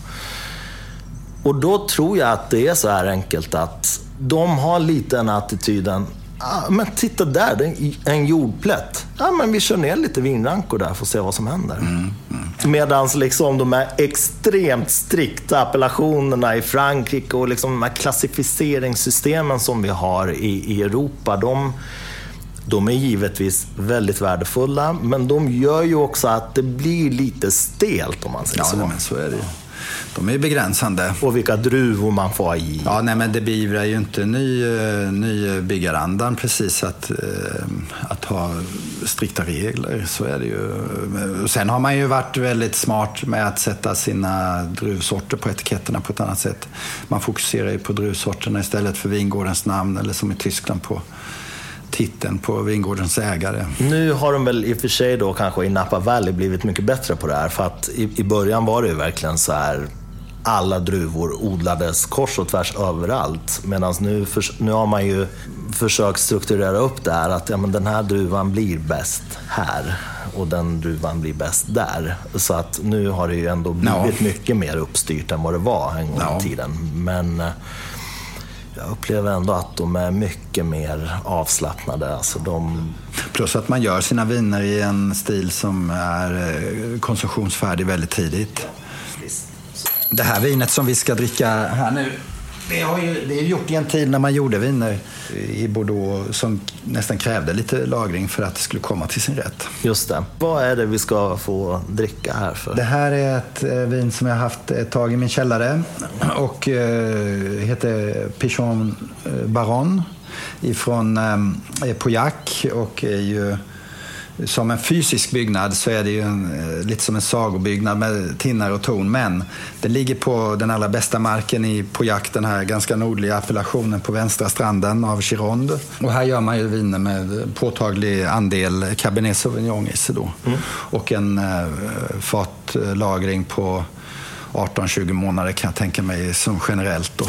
Och då tror jag att det är så här enkelt att de har lite den attityden Ah, men titta där, är en jordplätt. Ja, men vi kör ner lite vinrankor där för att se vad som händer. Mm, mm. Medan liksom de här extremt strikta appellationerna i Frankrike och liksom de här klassificeringssystemen som vi har i, i Europa, de, de är givetvis väldigt värdefulla, men de gör ju också att det blir lite stelt om man säger ja, så. Ja, men så är det ju. De är begränsande. Och vilka druvor man får i. Ja, nej, men det beivrar ju inte ny, eh, ny byggarandan precis att, eh, att ha strikta regler. Så är det ju. Sen har man ju varit väldigt smart med att sätta sina druvsorter på etiketterna på ett annat sätt. Man fokuserar ju på druvsorterna istället för vingårdens namn eller som i Tyskland på titeln på vingårdens ägare. Nu har de väl i och för sig då kanske i Napa Valley blivit mycket bättre på det här. För att i, i början var det ju verkligen så här alla druvor odlades kors och tvärs överallt. Medan nu, nu har man ju försökt strukturera upp det här att ja, men den här druvan blir bäst här och den druvan blir bäst där. Så att nu har det ju ändå blivit ja. mycket mer uppstyrt än vad det var en gång i tiden. Men eh, jag upplever ändå att de är mycket mer avslappnade. Alltså de... Plus att man gör sina viner i en stil som är eh, konsumtionsfärdig väldigt tidigt. Det här vinet som vi ska dricka här nu, det, har ju, det är gjort i en tid när man gjorde viner i Bordeaux som nästan krävde lite lagring för att det skulle komma till sin rätt. Just det. Vad är det vi ska få dricka här för? Det här är ett eh, vin som jag har haft ett tag i min källare och eh, heter Pichon eh, Baron ifrån eh, Pauillac och är ju som en fysisk byggnad så är det ju en, eh, lite som en sagobyggnad med tinnar och torn. Men det ligger på den allra bästa marken i Pauillac, den här ganska nordliga appellationen på vänstra stranden av Gironde. Och här gör man ju viner med påtaglig andel Cabernet Sauvignon i sig då. Mm. Och en eh, fatlagring på 18-20 månader kan jag tänka mig som generellt då.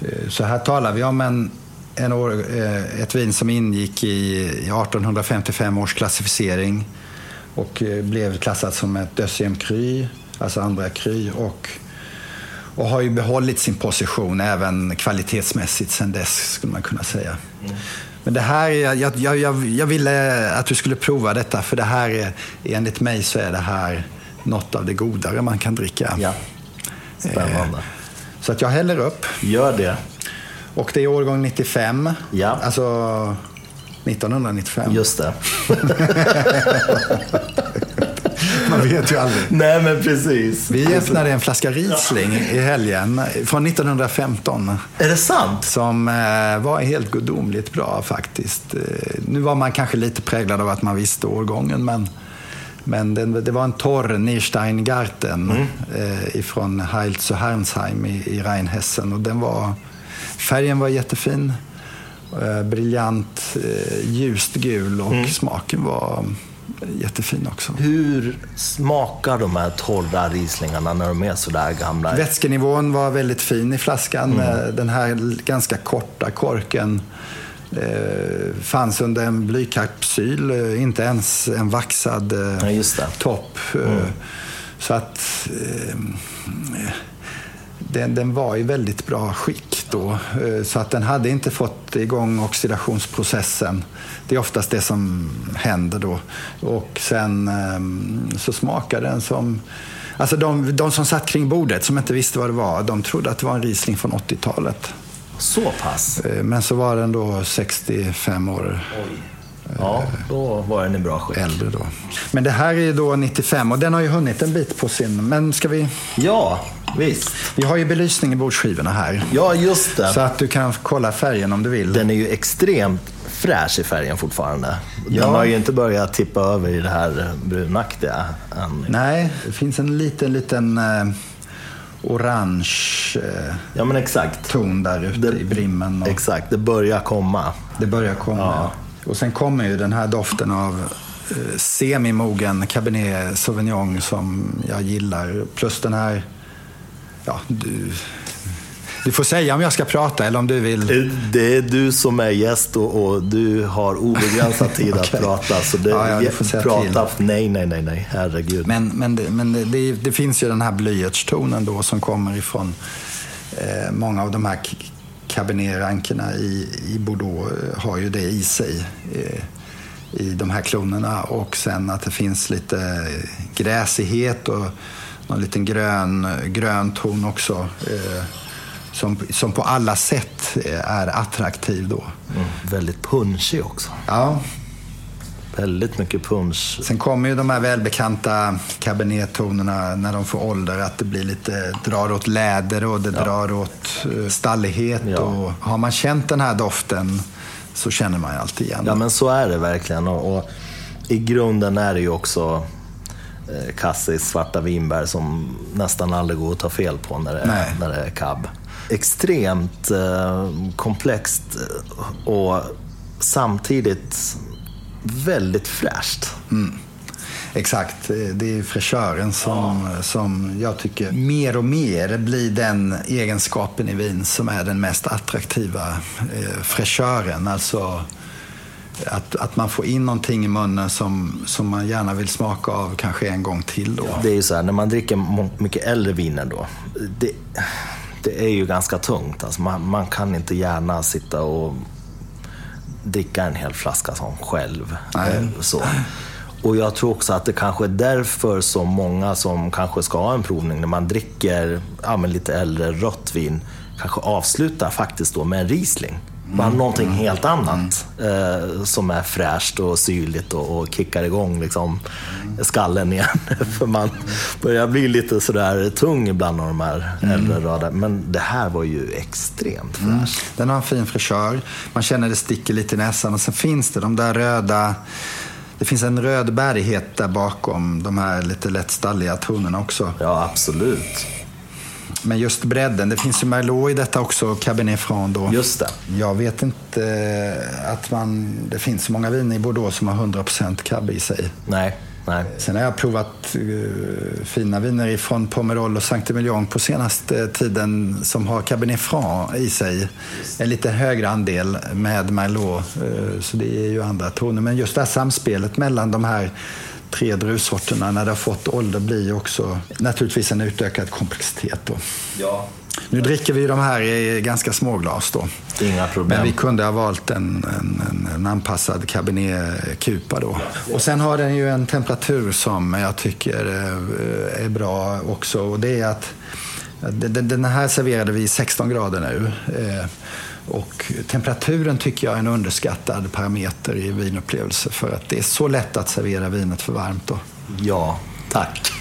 Eh, så här talar vi om en en år, eh, ett vin som ingick i 1855 års klassificering och eh, blev klassat som ett deuxième cru, alltså andra kry. Och, och har ju behållit sin position även kvalitetsmässigt sen dess, skulle man kunna säga. Mm. Men det här, jag, jag, jag, jag ville att du skulle prova detta, för det här är, enligt mig så är det här något av det godare man kan dricka. Ja. Spännande. Eh, så att jag häller upp. Gör det. Och det är årgång 95. Ja. Alltså 1995. Just det. *laughs* Man vet ju aldrig. Nej, men precis. Vi öppnade en flaska Riesling i helgen från 1915. Är det sant? Som eh, var helt gudomligt bra faktiskt. Eh, nu var man kanske lite präglad av att man visste årgången, men men den, det var en torr Niersteingarten mm. eh, ifrån Heilz och Hernsheim i, i Rheinhessen. Och den var, färgen var jättefin. Eh, briljant, eh, ljust gul och mm. smaken var jättefin också. Hur smakar de här torra Rieslingarna när de är sådär gamla? Vätskenivån var väldigt fin i flaskan. Mm. Den här ganska korta korken eh, fanns under en blykapsyl, inte ens en vaxad eh, ja, topp. Mm. Så att eh, den, den, var i väldigt bra skick då. Eh, så att den hade inte fått igång oxidationsprocessen. Det är oftast det som händer då. Och sen så smakade den som Alltså de, de som satt kring bordet som inte visste vad det var, de trodde att det var en Riesling från 80-talet. Så pass? Eh, men så var den då 65 år. Oj. Ja, då var den i bra skick. Äldre då. Men det här är då 95 och den har ju hunnit en bit på sin... Men ska vi... Ja, visst. Vi har ju belysning i bordsskivorna här. Ja, just det. Så att du kan kolla färgen om du vill. Den är ju extremt fräsch i färgen fortfarande. Ja. Den har ju inte börjat tippa över i det här brunaktiga än. Nej, det finns en liten, liten... Eh orange eh, ja, men exakt. ton där ute det, i brimmen. Och, exakt, det börjar komma. Det börjar komma, ja. Och sen kommer ju den här doften av eh, semimogen Cabernet Sauvignon som jag gillar. Plus den här, ja, du, du får säga om jag ska prata eller om du vill. Eh, det är du som är gäst och, och du har obegränsad tid okay. att *laughs* prata. Så det, ja, ja, du får säga prata, till. Nej, nej, nej, nej, herregud. Men, men, det, men det, det, det finns ju den här blyertstonen då som kommer ifrån eh, många av de här Cabernet-rankerna i, i Bordeaux eh, har ju det i sig. Eh, i de här klonerna och sen att det finns lite gräsighet och någon liten grön, grön ton också. Eh, som, som på alla sätt är attraktiv då. Mm, väldigt punchig också. Ja. Väldigt mycket punch. Sen kommer ju de här välbekanta cabernet-tonerna när de får ålder. Att det blir lite, drar åt läder och det ja. drar åt eh, stallighet. Ja. Och har man känt den här doften så känner man ju alltid igen Ja, men så är det verkligen. Och, och i grunden är det ju också eh, Cassis svarta vinbär som nästan aldrig går att ta fel på när det, är, när det är cab extremt eh, komplext eh, och samtidigt väldigt fräscht. Mm. Exakt, det är fräschören som, ja. som jag tycker mer och mer blir den egenskapen i vin som är den mest attraktiva. Eh, fräschören, alltså att, att man får in någonting i munnen som, som man gärna vill smaka av kanske en gång till. Då. Det är ju så här, när man dricker mycket äldre viner då. Det, det är ju ganska tungt. Alltså man, man, kan inte gärna sitta och dricka en hel flaska som själv. Nej. Eh, så. Och jag tror också att det kanske är därför så många som kanske ska ha en provning när man dricker ja, lite äldre rött vin kanske avslutar faktiskt då med en Riesling. Bara mm. någonting helt annat mm. eh, som är fräscht och syrligt och, och kickar igång liksom, skallen igen. *laughs* För man börjar bli lite sådär tung ibland av de här mm. äldre raderna. Men det här var ju extremt mm. fräscht. Den har en fin fräschör. Man känner det sticker lite i näsan och sen finns det de där röda det finns en röd bärighet där bakom de här lite lätt stalliga tonerna också. Ja, absolut. Men just bredden, det finns ju Merlot i detta också, Cabernet Franc då. Just det. Jag vet inte att man, det finns så många viner i Bordeaux som har 100% cab i sig. Nej. Nej. Sen har jag provat uh, fina viner från Pomerol och Saint-Emilion på senaste tiden som har Cabernet Franc i sig. En lite högre andel med Merlot, uh, så det är ju andra toner. Men just det här samspelet mellan de här tre druvsorterna när det har fått ålder blir också naturligtvis en utökad komplexitet. Då. Ja. Nu dricker vi de här i ganska små glas då. Inga problem. Men vi kunde ha valt en, en, en anpassad Cabernet Cupa då. Och sen har den ju en temperatur som jag tycker är bra också. Och det är att den här serverade vi 16 grader nu. Och temperaturen tycker jag är en underskattad parameter i vinupplevelse för att det är så lätt att servera vinet för varmt. Då. Ja, tack.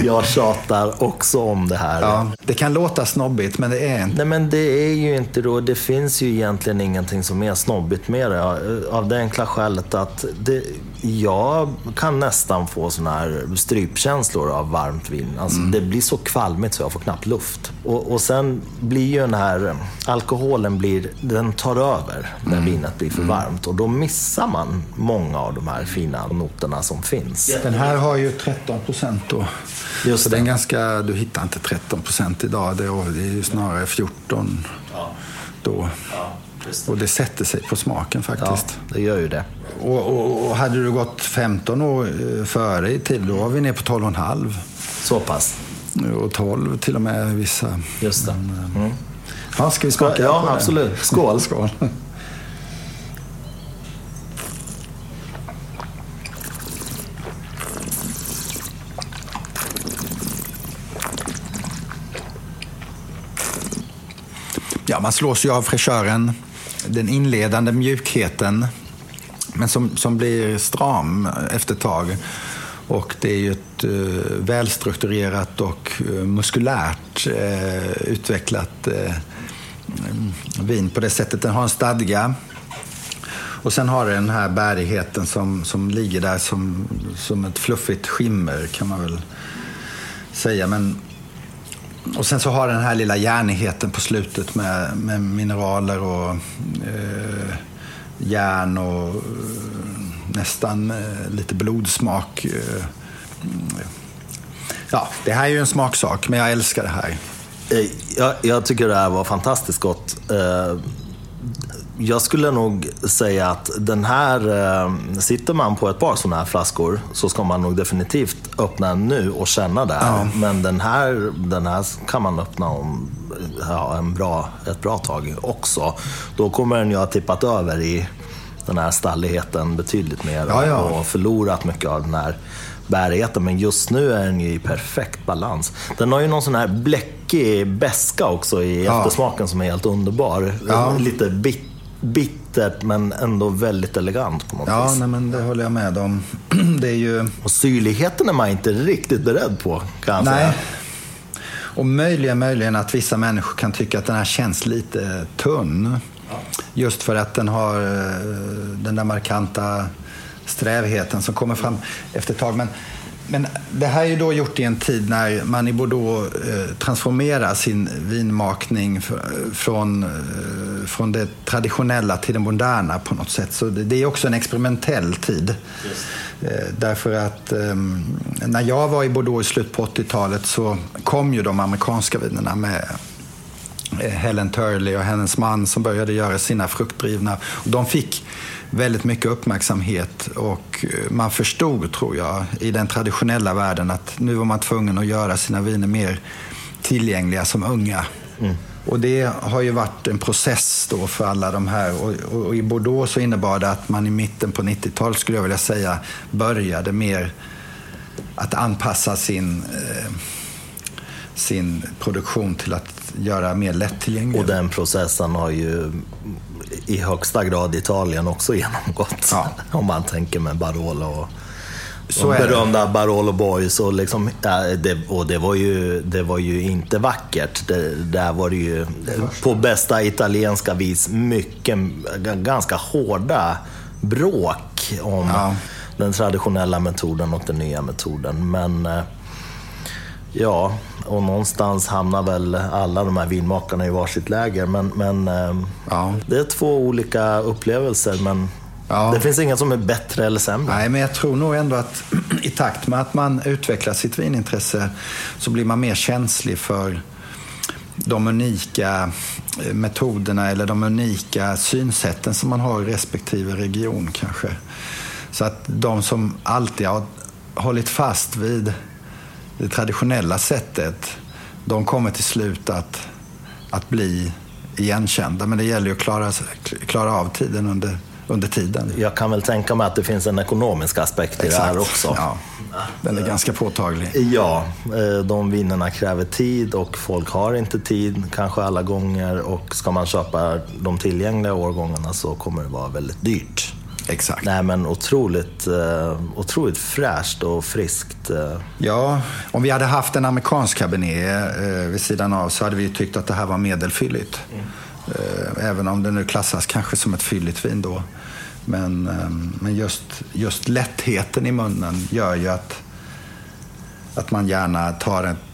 *laughs* jag tjatar också om det här. Ja, det kan låta snobbigt, men det är inte. Nej, men det är ju inte då. Det finns ju egentligen ingenting som är snobbigt med det. Av det enkla skälet att det, jag kan nästan få såna här strypkänslor av varmt vin. Alltså, mm. Det blir så kvalmigt så jag får knappt luft. Och, och sen blir ju den här alkoholen, blir, den tar över när mm. vinet blir för mm. varmt. Och då missar man många av de här fina noterna som finns. Den här har ju 13 procent då. Just så det. är ganska, du hittar inte 13 procent idag. Det är ju snarare 14 ja. då. Ja. Och det sätter sig på smaken faktiskt. Ja, det gör ju det. Och, och, och hade du gått 15 år eh, före i tid, då var vi nere på 12,5. Så pass? Och 12 till och med vissa. Just det. Men, eh, mm. Ja, ska vi smaka Ja, absolut. Skål. *laughs* Skål. Ja, man slås ju av fräschören den inledande mjukheten, men som, som blir stram efter ett tag. Och det är ju ett eh, välstrukturerat och eh, muskulärt eh, utvecklat vin på det sättet. Den har en stadga. Och sen har det den här bärigheten som, som ligger där som, som ett fluffigt skimmer kan man väl säga. Men och sen så har den här lilla järnigheten på slutet med, med mineraler och eh, järn och eh, nästan eh, lite blodsmak. Eh, ja, det här är ju en smaksak, men jag älskar det här. Eh, jag, jag tycker det här var fantastiskt gott. Eh, jag skulle nog säga att den här, eh, sitter man på ett par sådana här flaskor så ska man nog definitivt öppna den nu och känna det. Ja. Men den här, den här kan man öppna om ja, en bra, ett bra tag också. Då kommer den ju ha tippat över i den här stalligheten betydligt mer ja, ja. och förlorat mycket av den här bärigheten. Men just nu är den ju i perfekt balans. Den har ju någon sån här bläckig beska också i ja. eftersmaken som är helt underbar. Lite bitter bittert men ändå väldigt elegant på något ja, vis. Ja, men det håller jag med om. *clears throat* Det är ju... Och syrligheten är man inte riktigt beredd på, kan jag Nej. säga. Och möjligen, möjligen att vissa människor kan tycka att den här känns lite tunn. Ja. Just för att den har eh, den där markanta strävheten som kommer fram efter ett tag. Men men det här är ju då gjort i en tid när man i Bordeaux eh, transformerar sin vinmakning från, eh, från det traditionella till det moderna på något sätt. Så det, är också en experimentell tid. Eh, därför att ehm, när jag var i Bordeaux i slutet på 80-talet så kom ju de amerikanska vinerna med Helen Turley och hennes man som började göra sina fruktdrivna. Och de fick väldigt mycket uppmärksamhet och eh, man förstod, tror jag, i den traditionella världen att nu var man tvungen att göra sina viner mer tillgängliga som unga. Mm. Och det har ju varit en process då för alla de här. Och, och, och i Bordeaux så innebar det att man i mitten på 90-talet, skulle jag vilja säga, började mer att anpassa sin, eh, sin produktion till att göra mer lättillgänglig. Och den processen har ju i högsta grad Italien också genomgått. Ja. *laughs* Om man tänker med Barolo och så de berömda det. Barolo Boys. Och, liksom, det, och det, var ju, det var ju inte vackert. Det, där var det ju på bästa italienska vis mycket, ganska hårda bråk om ja. den traditionella metoden och den nya metoden. Men eh, ja, och någonstans hamnar väl alla de här vinmakarna i varsitt läger. Men, men ehm, ja. det är två olika upplevelser. Men ja. det finns inget som är bättre eller sämre. Nej, men jag tror nog ändå att *clears throat* i takt med att man utvecklar sitt vinintresse så blir man mer känslig för de unika eh, metoderna eller de unika synsätten som man har i respektive region kanske. Så att de som alltid har hållit fast vid det traditionella sättet, de kommer till slut att, att bli igenkända. Men det gäller ju att klara, klara av tiden under, under tiden. Jag kan väl tänka mig att det finns en ekonomisk aspekt i Exakt. det här också. Ja, den är ganska påtaglig. Ja, eh, de vinerna kräver tid och folk har inte tid kanske alla gånger och ska man köpa de tillgängliga årgångarna så kommer det vara väldigt dyrt. Exakt. Nej, men otroligt, uh, otroligt fräscht och friskt. Uh. Ja, om vi hade haft en amerikansk cabernet uh, vid sidan av så hade vi tyckt att det här var medelfylligt. Mm. även om det nu klassas kanske som ett fylligt vin då. Men, men just, just lättheten i munnen gör ju att, att man gärna tar ett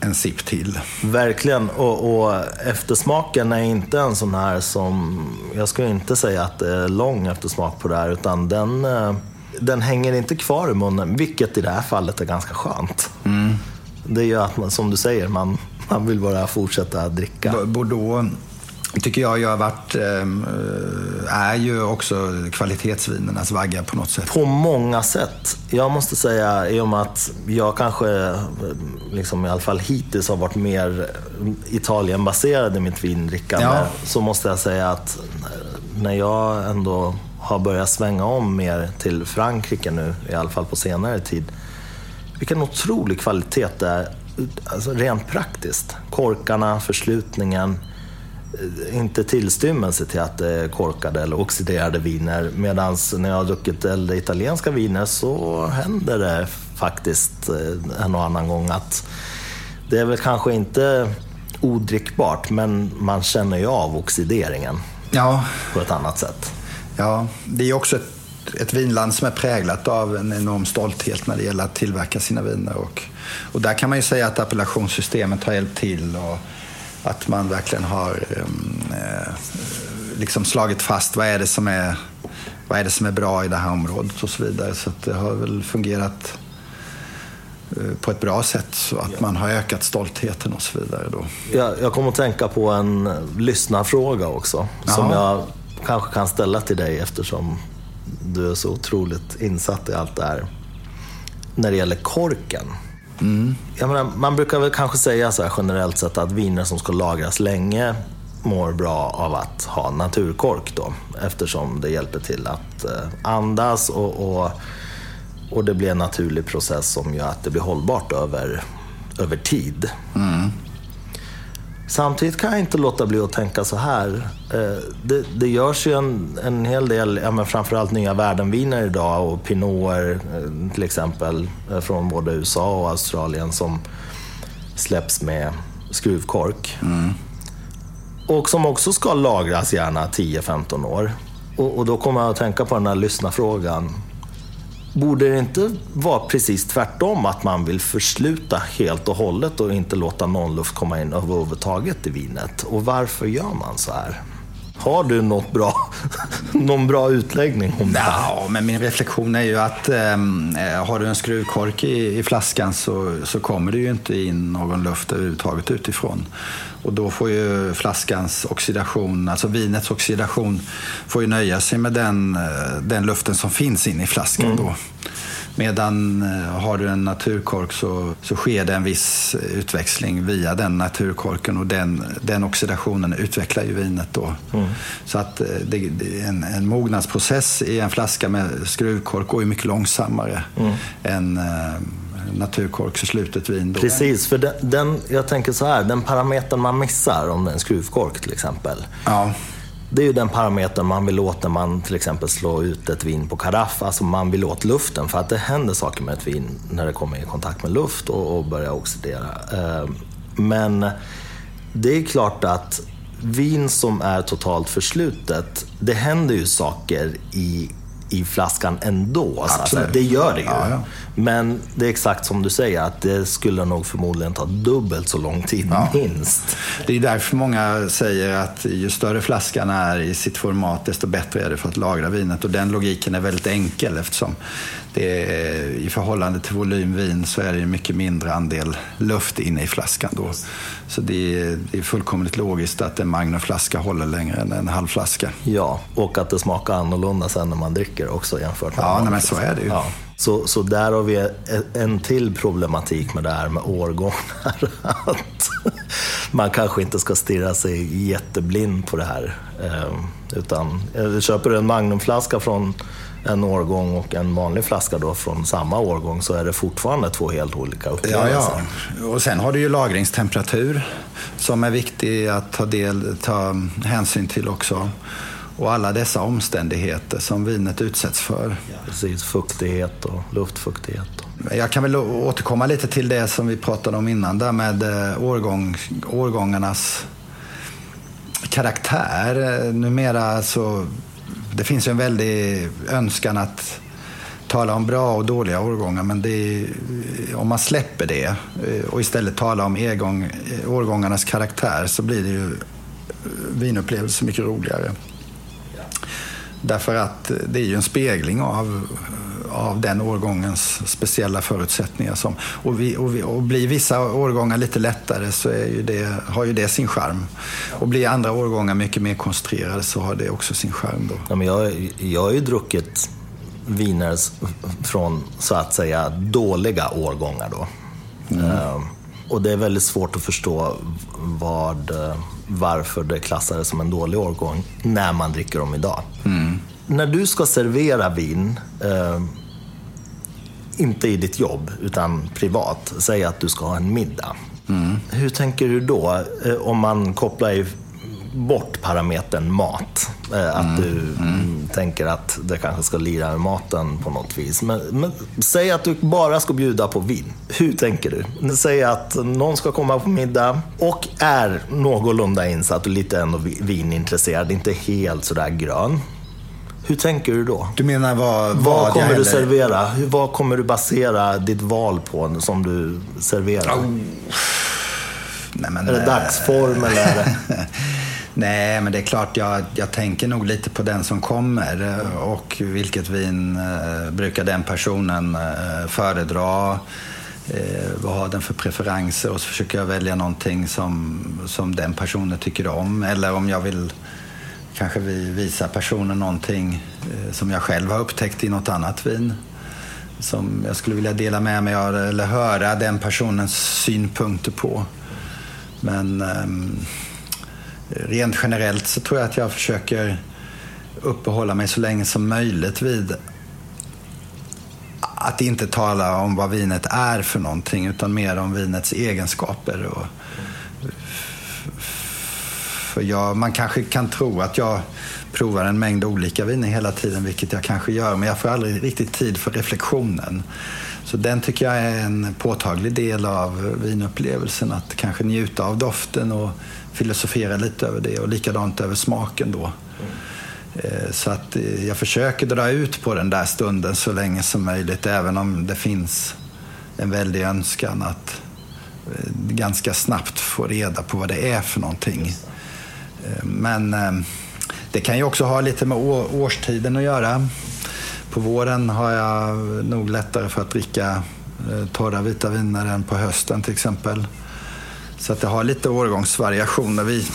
en sipp till. Verkligen. Och, och, eftersmaken är inte en sån här som... Jag skulle inte säga att det är lång eftersmak på det här, utan den, eh, den hänger inte kvar i munnen, vilket i det här fallet är ganska skönt. Mm. Det gör att man, som du säger, man, man vill bara fortsätta dricka. Bordeaux tycker jag jag har varit, ehm, är ju också kvalitetsvinernas vagga på något sätt. På många sätt. Jag måste säga, i och med att jag kanske, liksom, i alla fall hittills, har varit mer Italienbaserad i mitt vindrickande, ja. så måste jag säga att när jag ändå har börjat svänga om mer till Frankrike nu, i alla fall på senare tid, vilken otrolig kvalitet det är, alltså rent praktiskt. Korkarna, förslutningen, inte tillstymmelse till att det är korkade eller oxiderade viner. Medan när jag har druckit äldre italienska viner så händer det faktiskt eh, en och annan gång att det är väl kanske inte odrickbart, men man känner ju av oxideringen ja. på ett annat sätt. Ja, det är också ett, ett vinland som är präglat av en enorm stolthet när det gäller att tillverka sina viner. Och, och där kan man ju säga att appellationssystemet har hjälpt till. Och, att man verkligen har ehm, eh, liksom slagit fast vad är, det som är, vad är det som är bra i det här området och så vidare. Så det har väl fungerat eh, på ett bra sätt så att man har ökat stoltheten och så vidare. Då. Jag, jag kommer att tänka på en lyssnarfråga också Jaha. som jag kanske kan ställa till dig eftersom du är så otroligt insatt i allt det här. När det gäller korken. Mm. Jag menar, man brukar väl kanske säga så här generellt sett att viner som ska lagras länge mår bra av att ha naturkork då, eftersom det hjälper till att eh, andas och, och, och det blir en naturlig process som gör att det blir hållbart över, över tid. Mm. Samtidigt kan jag inte låta bli att tänka så här. Eh, det, det görs ju en, en hel del, ja, men framförallt nya värdenviner idag och pinoter eh, till exempel eh, från både USA och Australien som släpps med skruvkork. Mm. Och som också ska lagras gärna 10-15 år. Och, och, då kommer jag att tänka på den här lyssnarfrågan. Borde det inte vara precis tvärtom, att man vill försluta helt och hållet och inte låta någon luft komma in överhuvudtaget i vinet? Och varför gör man så här? Har du något bra, *laughs* någon bra utläggning om det? Ja, men min reflektion är ju att ehm, eh, har du en skruvkork i, i, flaskan så, så kommer det ju inte in någon luft överhuvudtaget utifrån. Och då får ju flaskans oxidation, alltså vinets oxidation, får ju nöja sig med den, eh, den luften som finns inne i flaskan. Mm. Då. Medan eh, har du en naturkork så, så sker det en viss utväxling via den naturkorken och den, den oxidationen utvecklar ju vinet då. Mm. Så att eh, det, en, en mognadsprocess i en flaska med skruvkork går ju mycket långsammare mm. än eh, naturkork för slutet vin. Då. Precis, för den, den, jag tänker så här, den parametern man missar om det är en skruvkork till exempel. Ja det är ju den parametern man vill åt när man till exempel slår ut ett vin på karaff. Alltså man vill åt luften för att det händer saker med ett vin när det kommer i kontakt med luft och, och börjar oxidera. Eh, men det är klart att vin som är totalt förslutet, det händer ju saker i i flaskan ändå. Alltså, det gör det ju. Ja, ja. Men det är exakt som du säger, att det skulle nog förmodligen ta dubbelt så lång tid, ja. minst. Det är därför många säger att ju större flaskan är i sitt format, desto bättre är det för att lagra vinet. Och den logiken är väldigt enkel eftersom är, i förhållande till volymvin så är det en mycket mindre andel luft inne i flaskan då. Så det är, det är fullkomligt logiskt att en Magnumflaska håller längre än en halvflaska. Ja, och att det smakar annorlunda sen när man dricker också jämfört med Ja, nej, men så är det ju. Ja. Så, så där har vi en till problematik med det här med årgångar. *laughs* Att man kanske inte ska stirra sig jätteblind på det här. Ehm, utan eh, köper du en Magnumflaska från en årgång och en vanlig flaska då från samma årgång så är det fortfarande två helt olika upplevelser. Ja, ja. Och sen har du ju lagringstemperatur som är viktig att ta, del, ta hänsyn till också. Och alla dessa omständigheter som vinet utsätts för. Precis, fuktighet och luftfuktighet. Jag kan väl återkomma lite till det som vi pratade om innan där med eh, årgång, årgångarnas karaktär. Numera så det finns ju en väldig önskan att tala om bra och dåliga årgångar men är, eh, om man släpper det eh, och istället talar om egång, eh, årgångarnas karaktär så blir det ju vinupplevelser mycket roligare. Därför att det är ju en spegling av, av den årgångens speciella förutsättningar. Som, och, vi, och, vi, och blir vissa årgångar lite lättare så ju det, har ju det sin charm. Och blir andra årgångar mycket mer koncentrerade så har det också sin charm. Då. Ja, men jag, jag har ju druckit viner från så att säga dåliga årgångar då. Mm. Uh, och det är väldigt svårt att förstå vad, varför det klassades som en dålig årgång när man dricker dem idag. Mm. När du ska servera vin, uh, inte i ditt jobb utan privat, säg att du ska ha en middag. Mm. Hur tänker du då? Uh, om man kopplar bort parametern mat. Eh, att mm. du mm. tänker att det kanske ska lira med maten på något vis. Men, men, säg att du bara ska bjuda på vin. Hur tänker du? Säg att någon ska komma på middag och är någorlunda insatt och lite ändå vinintresserad, inte helt sådär grön. Hur tänker du då? Du menar vad, vad, vad kommer du servera? Vad kommer du basera ditt val på som du serverar? Oh. Nej, men, är det dagsform eller? Är det... *laughs* Nej, men det är klart jag, jag tänker nog lite på den som kommer eh, och vilket vin eh, brukar den personen eh, föredra. Eh, vad har den för preferenser? Och så försöker jag välja någonting som, som den personen tycker om. Eller om jag vill kanske vi visar personen någonting eh, som jag själv har upptäckt i något annat vin. Som jag skulle vilja dela med mig av eller höra den personens synpunkter på. Men ehm, rent generellt så tror jag att jag försöker uppehålla mig så länge som möjligt vid att inte tala om vad vinet är för någonting utan mer om vinets egenskaper. Och, för jag, man kanske kan tro att jag provar en mängd olika viner hela tiden, vilket jag kanske gör, men jag får aldrig riktigt tid för reflektionen. Så den tycker jag är en påtaglig del av vinupplevelsen, att kanske njuta av doften och filosofera lite över det och likadant över smaken då. Mm. Så att eh, jag försöker dra ut på den där stunden så länge som möjligt även om det finns en väldig önskan att eh, ganska snabbt få reda på vad det är för någonting. Men eh, det kan ju också ha lite med årstiden att göra. På våren har jag nog lättare för att dricka eh, torra vita viner än på hösten till exempel. Så att det har lite årgångsvariationer. Vi,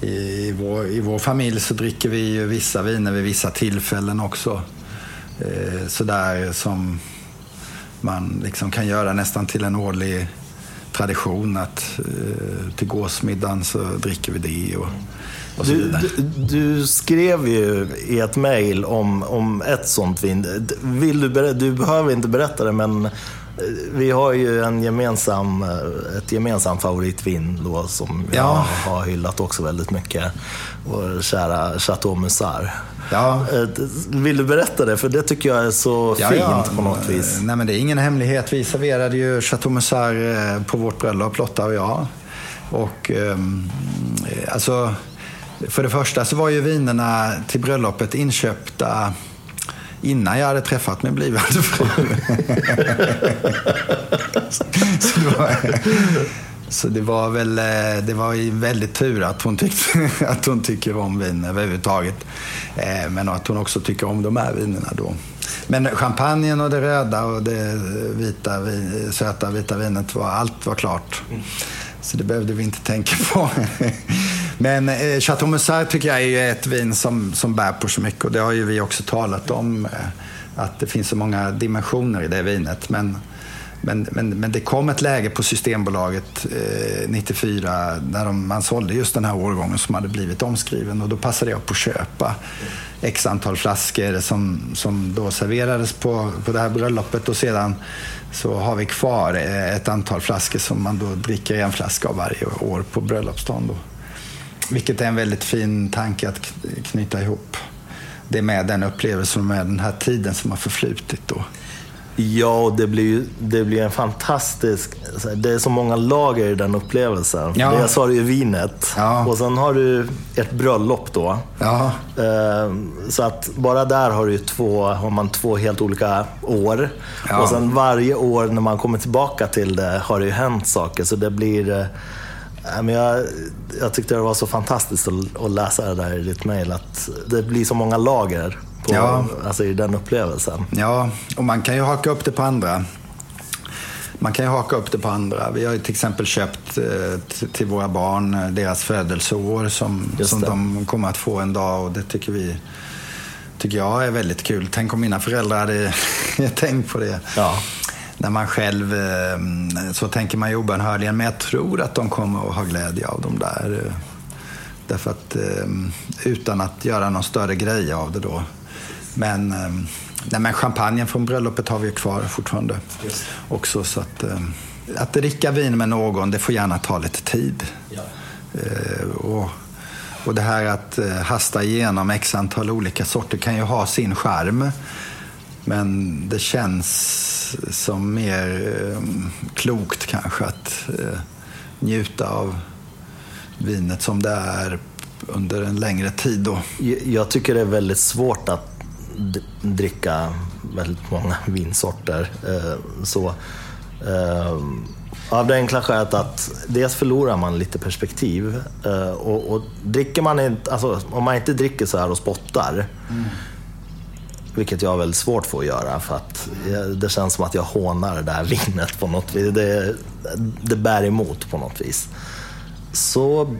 i, vår, I vår familj så dricker vi ju vissa viner vid vissa tillfällen också. Eh, sådär som man liksom kan göra nästan till en årlig tradition att eh, till gåsmiddagen så dricker vi det. Och, och du, du, du, skrev ju i ett mejl om, om ett sånt vin. Vill du, du behöver inte berätta det, men vi har ju en gemensam, ett gemensamt favoritvin då som ja. jag har hyllat också väldigt mycket. Vår kära Chateau Musar. Ja. Eh, vill du berätta det? För det tycker jag är så ja, fint ja. på något vis. Nej, men det är ingen hemlighet. Vi serverade ju Chateau Musar eh, på vårt bröllop, Lotta och jag. Och um, alltså, för det första så var ju vinerna till bröllopet inköpta innan jag hade träffat min blivande fru. *laughs* så, det var, så det var väl eh, det var väldigt tur att hon, tyckte, *laughs* att hon tycker om vin överhuvudtaget. Eh, men att hon också tycker om de här vinerna då. Men champagnen och det röda och det eh, vita, söta vita vinet, var, allt var klart. Så det behövde vi inte tänka *laughs* på. Men eh, Chateau Musard tycker jag är ett vin som, som bär på så mycket och det har ju vi också talat om. Att det finns så många dimensioner i det vinet. Men, men, men, men det kom ett läge på Systembolaget eh, 94 när de, man sålde just den här årgången som hade blivit omskriven och då passade jag på att köpa x antal flaskor som, som då serverades på, på det här bröllopet och sedan så har vi kvar eh, ett antal flaskor som man då dricker en flaska av varje år på bröllopsdagen. Då. Vilket är en väldigt fin tanke att knyta ihop det med den upplevelsen och med den här tiden som har förflutit. Då. Ja, det blir, det blir en fantastisk... Det är så många lager i den upplevelsen. Ja. Dels har du ju vinet ja. och sen har du ett bröllop då. Ja. Ehm, så att bara där har, du två, har man två helt olika år. Ja. Och sen varje år när man kommer tillbaka till det har det ju hänt saker. Så det blir... Eh, men jag, jag tyckte det var så fantastiskt att, att läsa det där i ditt mejl. Att det blir så många lager på, ja. alltså, i den upplevelsen. Ja, och man kan ju haka upp det på andra. Man kan ju haka upp det på andra. Vi har ju till exempel köpt eh, till våra barn eh, deras födelseår som, som de kommer att få en dag och det tycker vi tycker jag är väldigt kul. Tänk om mina föräldrar hade *laughs* tänkt på det. Ja. När man själv, eh, så tänker man ju obönhörligen, men jag tror att de kommer att ha glädje av de där. Därför att utan att göra någon större grej av det då. Men, ehm, nej, men champagnen från bröllopet har vi kvar fortfarande. Just. Också, så att, ehm, att dricka vin med någon, det får gärna ta lite tid. Ja. Eh, och, och det här att eh, hasta igenom x antal olika sorter kan ju ha sin charm. Men det känns som mer eh, klokt kanske att eh, njuta av vinet som det är under en längre tid. Då. Jag tycker det är väldigt svårt att dricka väldigt många *laughs* vinsorter. Eh, så, eh, av det enkla skälet att dels förlorar man lite perspektiv. Eh, och, och dricker man inte, alltså, om man inte dricker så här och spottar, mm. vilket jag har väldigt svårt för att göra för att det känns som att jag hånar det där *laughs* vinet på något vis. Det, det bär emot på något vis. Så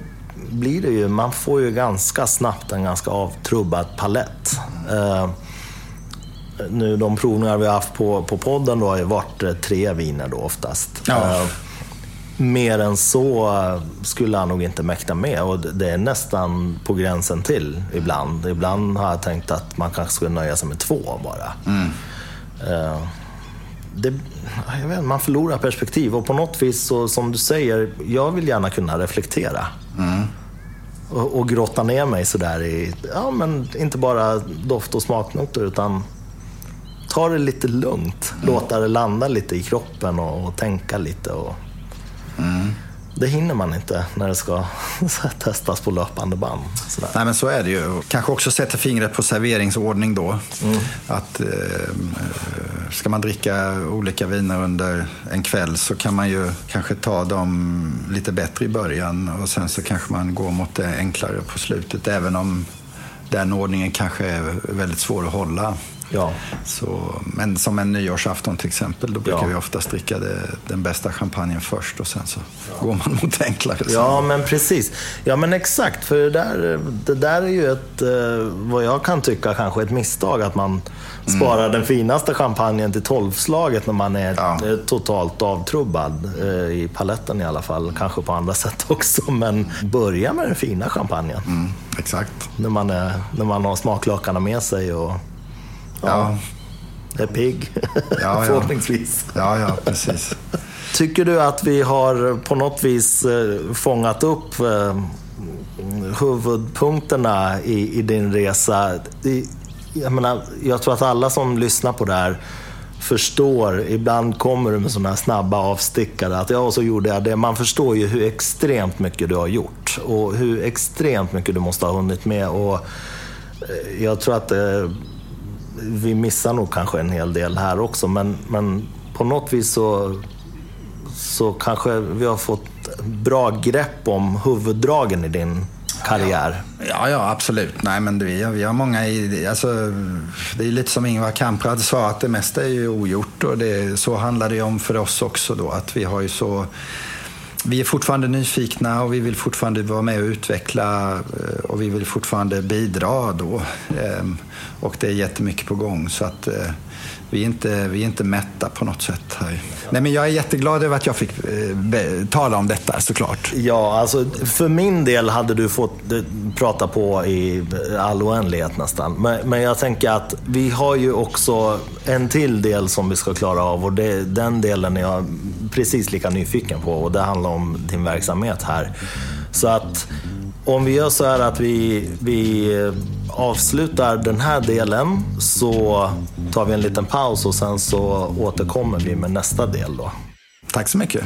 blir det ju, man får ju ganska snabbt en ganska avtrubbad palett. Mm nu de provningar vi har haft på, på podden då har ju varit eh, tre viner då oftast. Ja. Uh, mer än så skulle han nog inte mäkta med och det är nästan på gränsen till ibland. Ibland har jag tänkt att man kanske skulle nöja sig med två bara. Mm. Det, jag vet, man förlorar perspektiv och på något vis, så, som du säger, jag vill gärna kunna reflektera. Mm. Och, och grotta ner mig sådär i, ja men inte bara doft och smaknoter utan ta det lite lugnt. Låta det landa lite i kroppen och, och tänka lite. Och... Mm. Det hinner man inte när det ska *laughs* testas på löpande band. Sådär. Nej, men så är det ju. Kanske också sätta fingret på serveringsordning då. Mm. Att, eh, ska man dricka olika viner under en kväll så kan man ju kanske ta dem lite bättre i början och sen så kanske man går mot det enklare på slutet. Även om den ordningen kanske är väldigt svår att hålla. Ja. Så, men som en nyårsafton till exempel, då brukar ja. vi oftast dricka det, den bästa champagnen först och sen så ja. går man *laughs* mot enklare. Ja, men precis. Ja, men exakt. För det där, det där är ju ett, eh, vad jag kan tycka, kanske ett misstag. Att man mm. sparar den finaste champagnen till tolvslaget när man är ja. totalt avtrubbad. Eh, I paletten i alla fall. Kanske på andra *laughs* sätt också. Men börja med den fina champagnen. Mm, exakt. När man, är, när man har smaklökarna med sig. Och, Ja. Är pigg, ja, *laughs* förhoppningsvis. Ja, ja, precis. Tycker du att vi har på något vis eh, fångat upp eh, huvudpunkterna i, i din resa? Jag, menar, jag tror att alla som lyssnar på det här förstår, ibland kommer du med sådana här snabba avstickare, att ja, så gjorde jag det. Man förstår ju hur extremt mycket du har gjort och hur extremt mycket du måste ha hunnit med. Och eh, jag tror att vi missar nog kanske en hel del här också, men, men på något vis så, så kanske vi har fått bra grepp om huvuddragen i din karriär. Ja, ja, absolut. Nej, men vi, vi har många i, alltså, Det är lite som Ingvar Kamprad sa, att det mesta är ju ogjort och det, så handlar det om för oss också då, att vi har ju så vi är fortfarande nyfikna och vi vill fortfarande vara med och utveckla eh, och vi vill fortfarande bidra då. Ehm, och det är jättemycket på gång så att eh, vi är inte, vi är inte mätta på något sätt. Här. Nej, men jag är jätteglad över att jag fick eh, tala om detta såklart. Ja, alltså för min del hade du fått eh, prata på i all oändlighet nästan. Men, men jag tänker att vi har ju också en till del som vi ska klara av och det, den delen är jag precis lika nyfiken på och det handlar om din verksamhet här. Så att om vi gör så här att vi, vi eh, avslutar den här delen så tar vi en liten paus och sen så återkommer vi med nästa del då. Tack så mycket.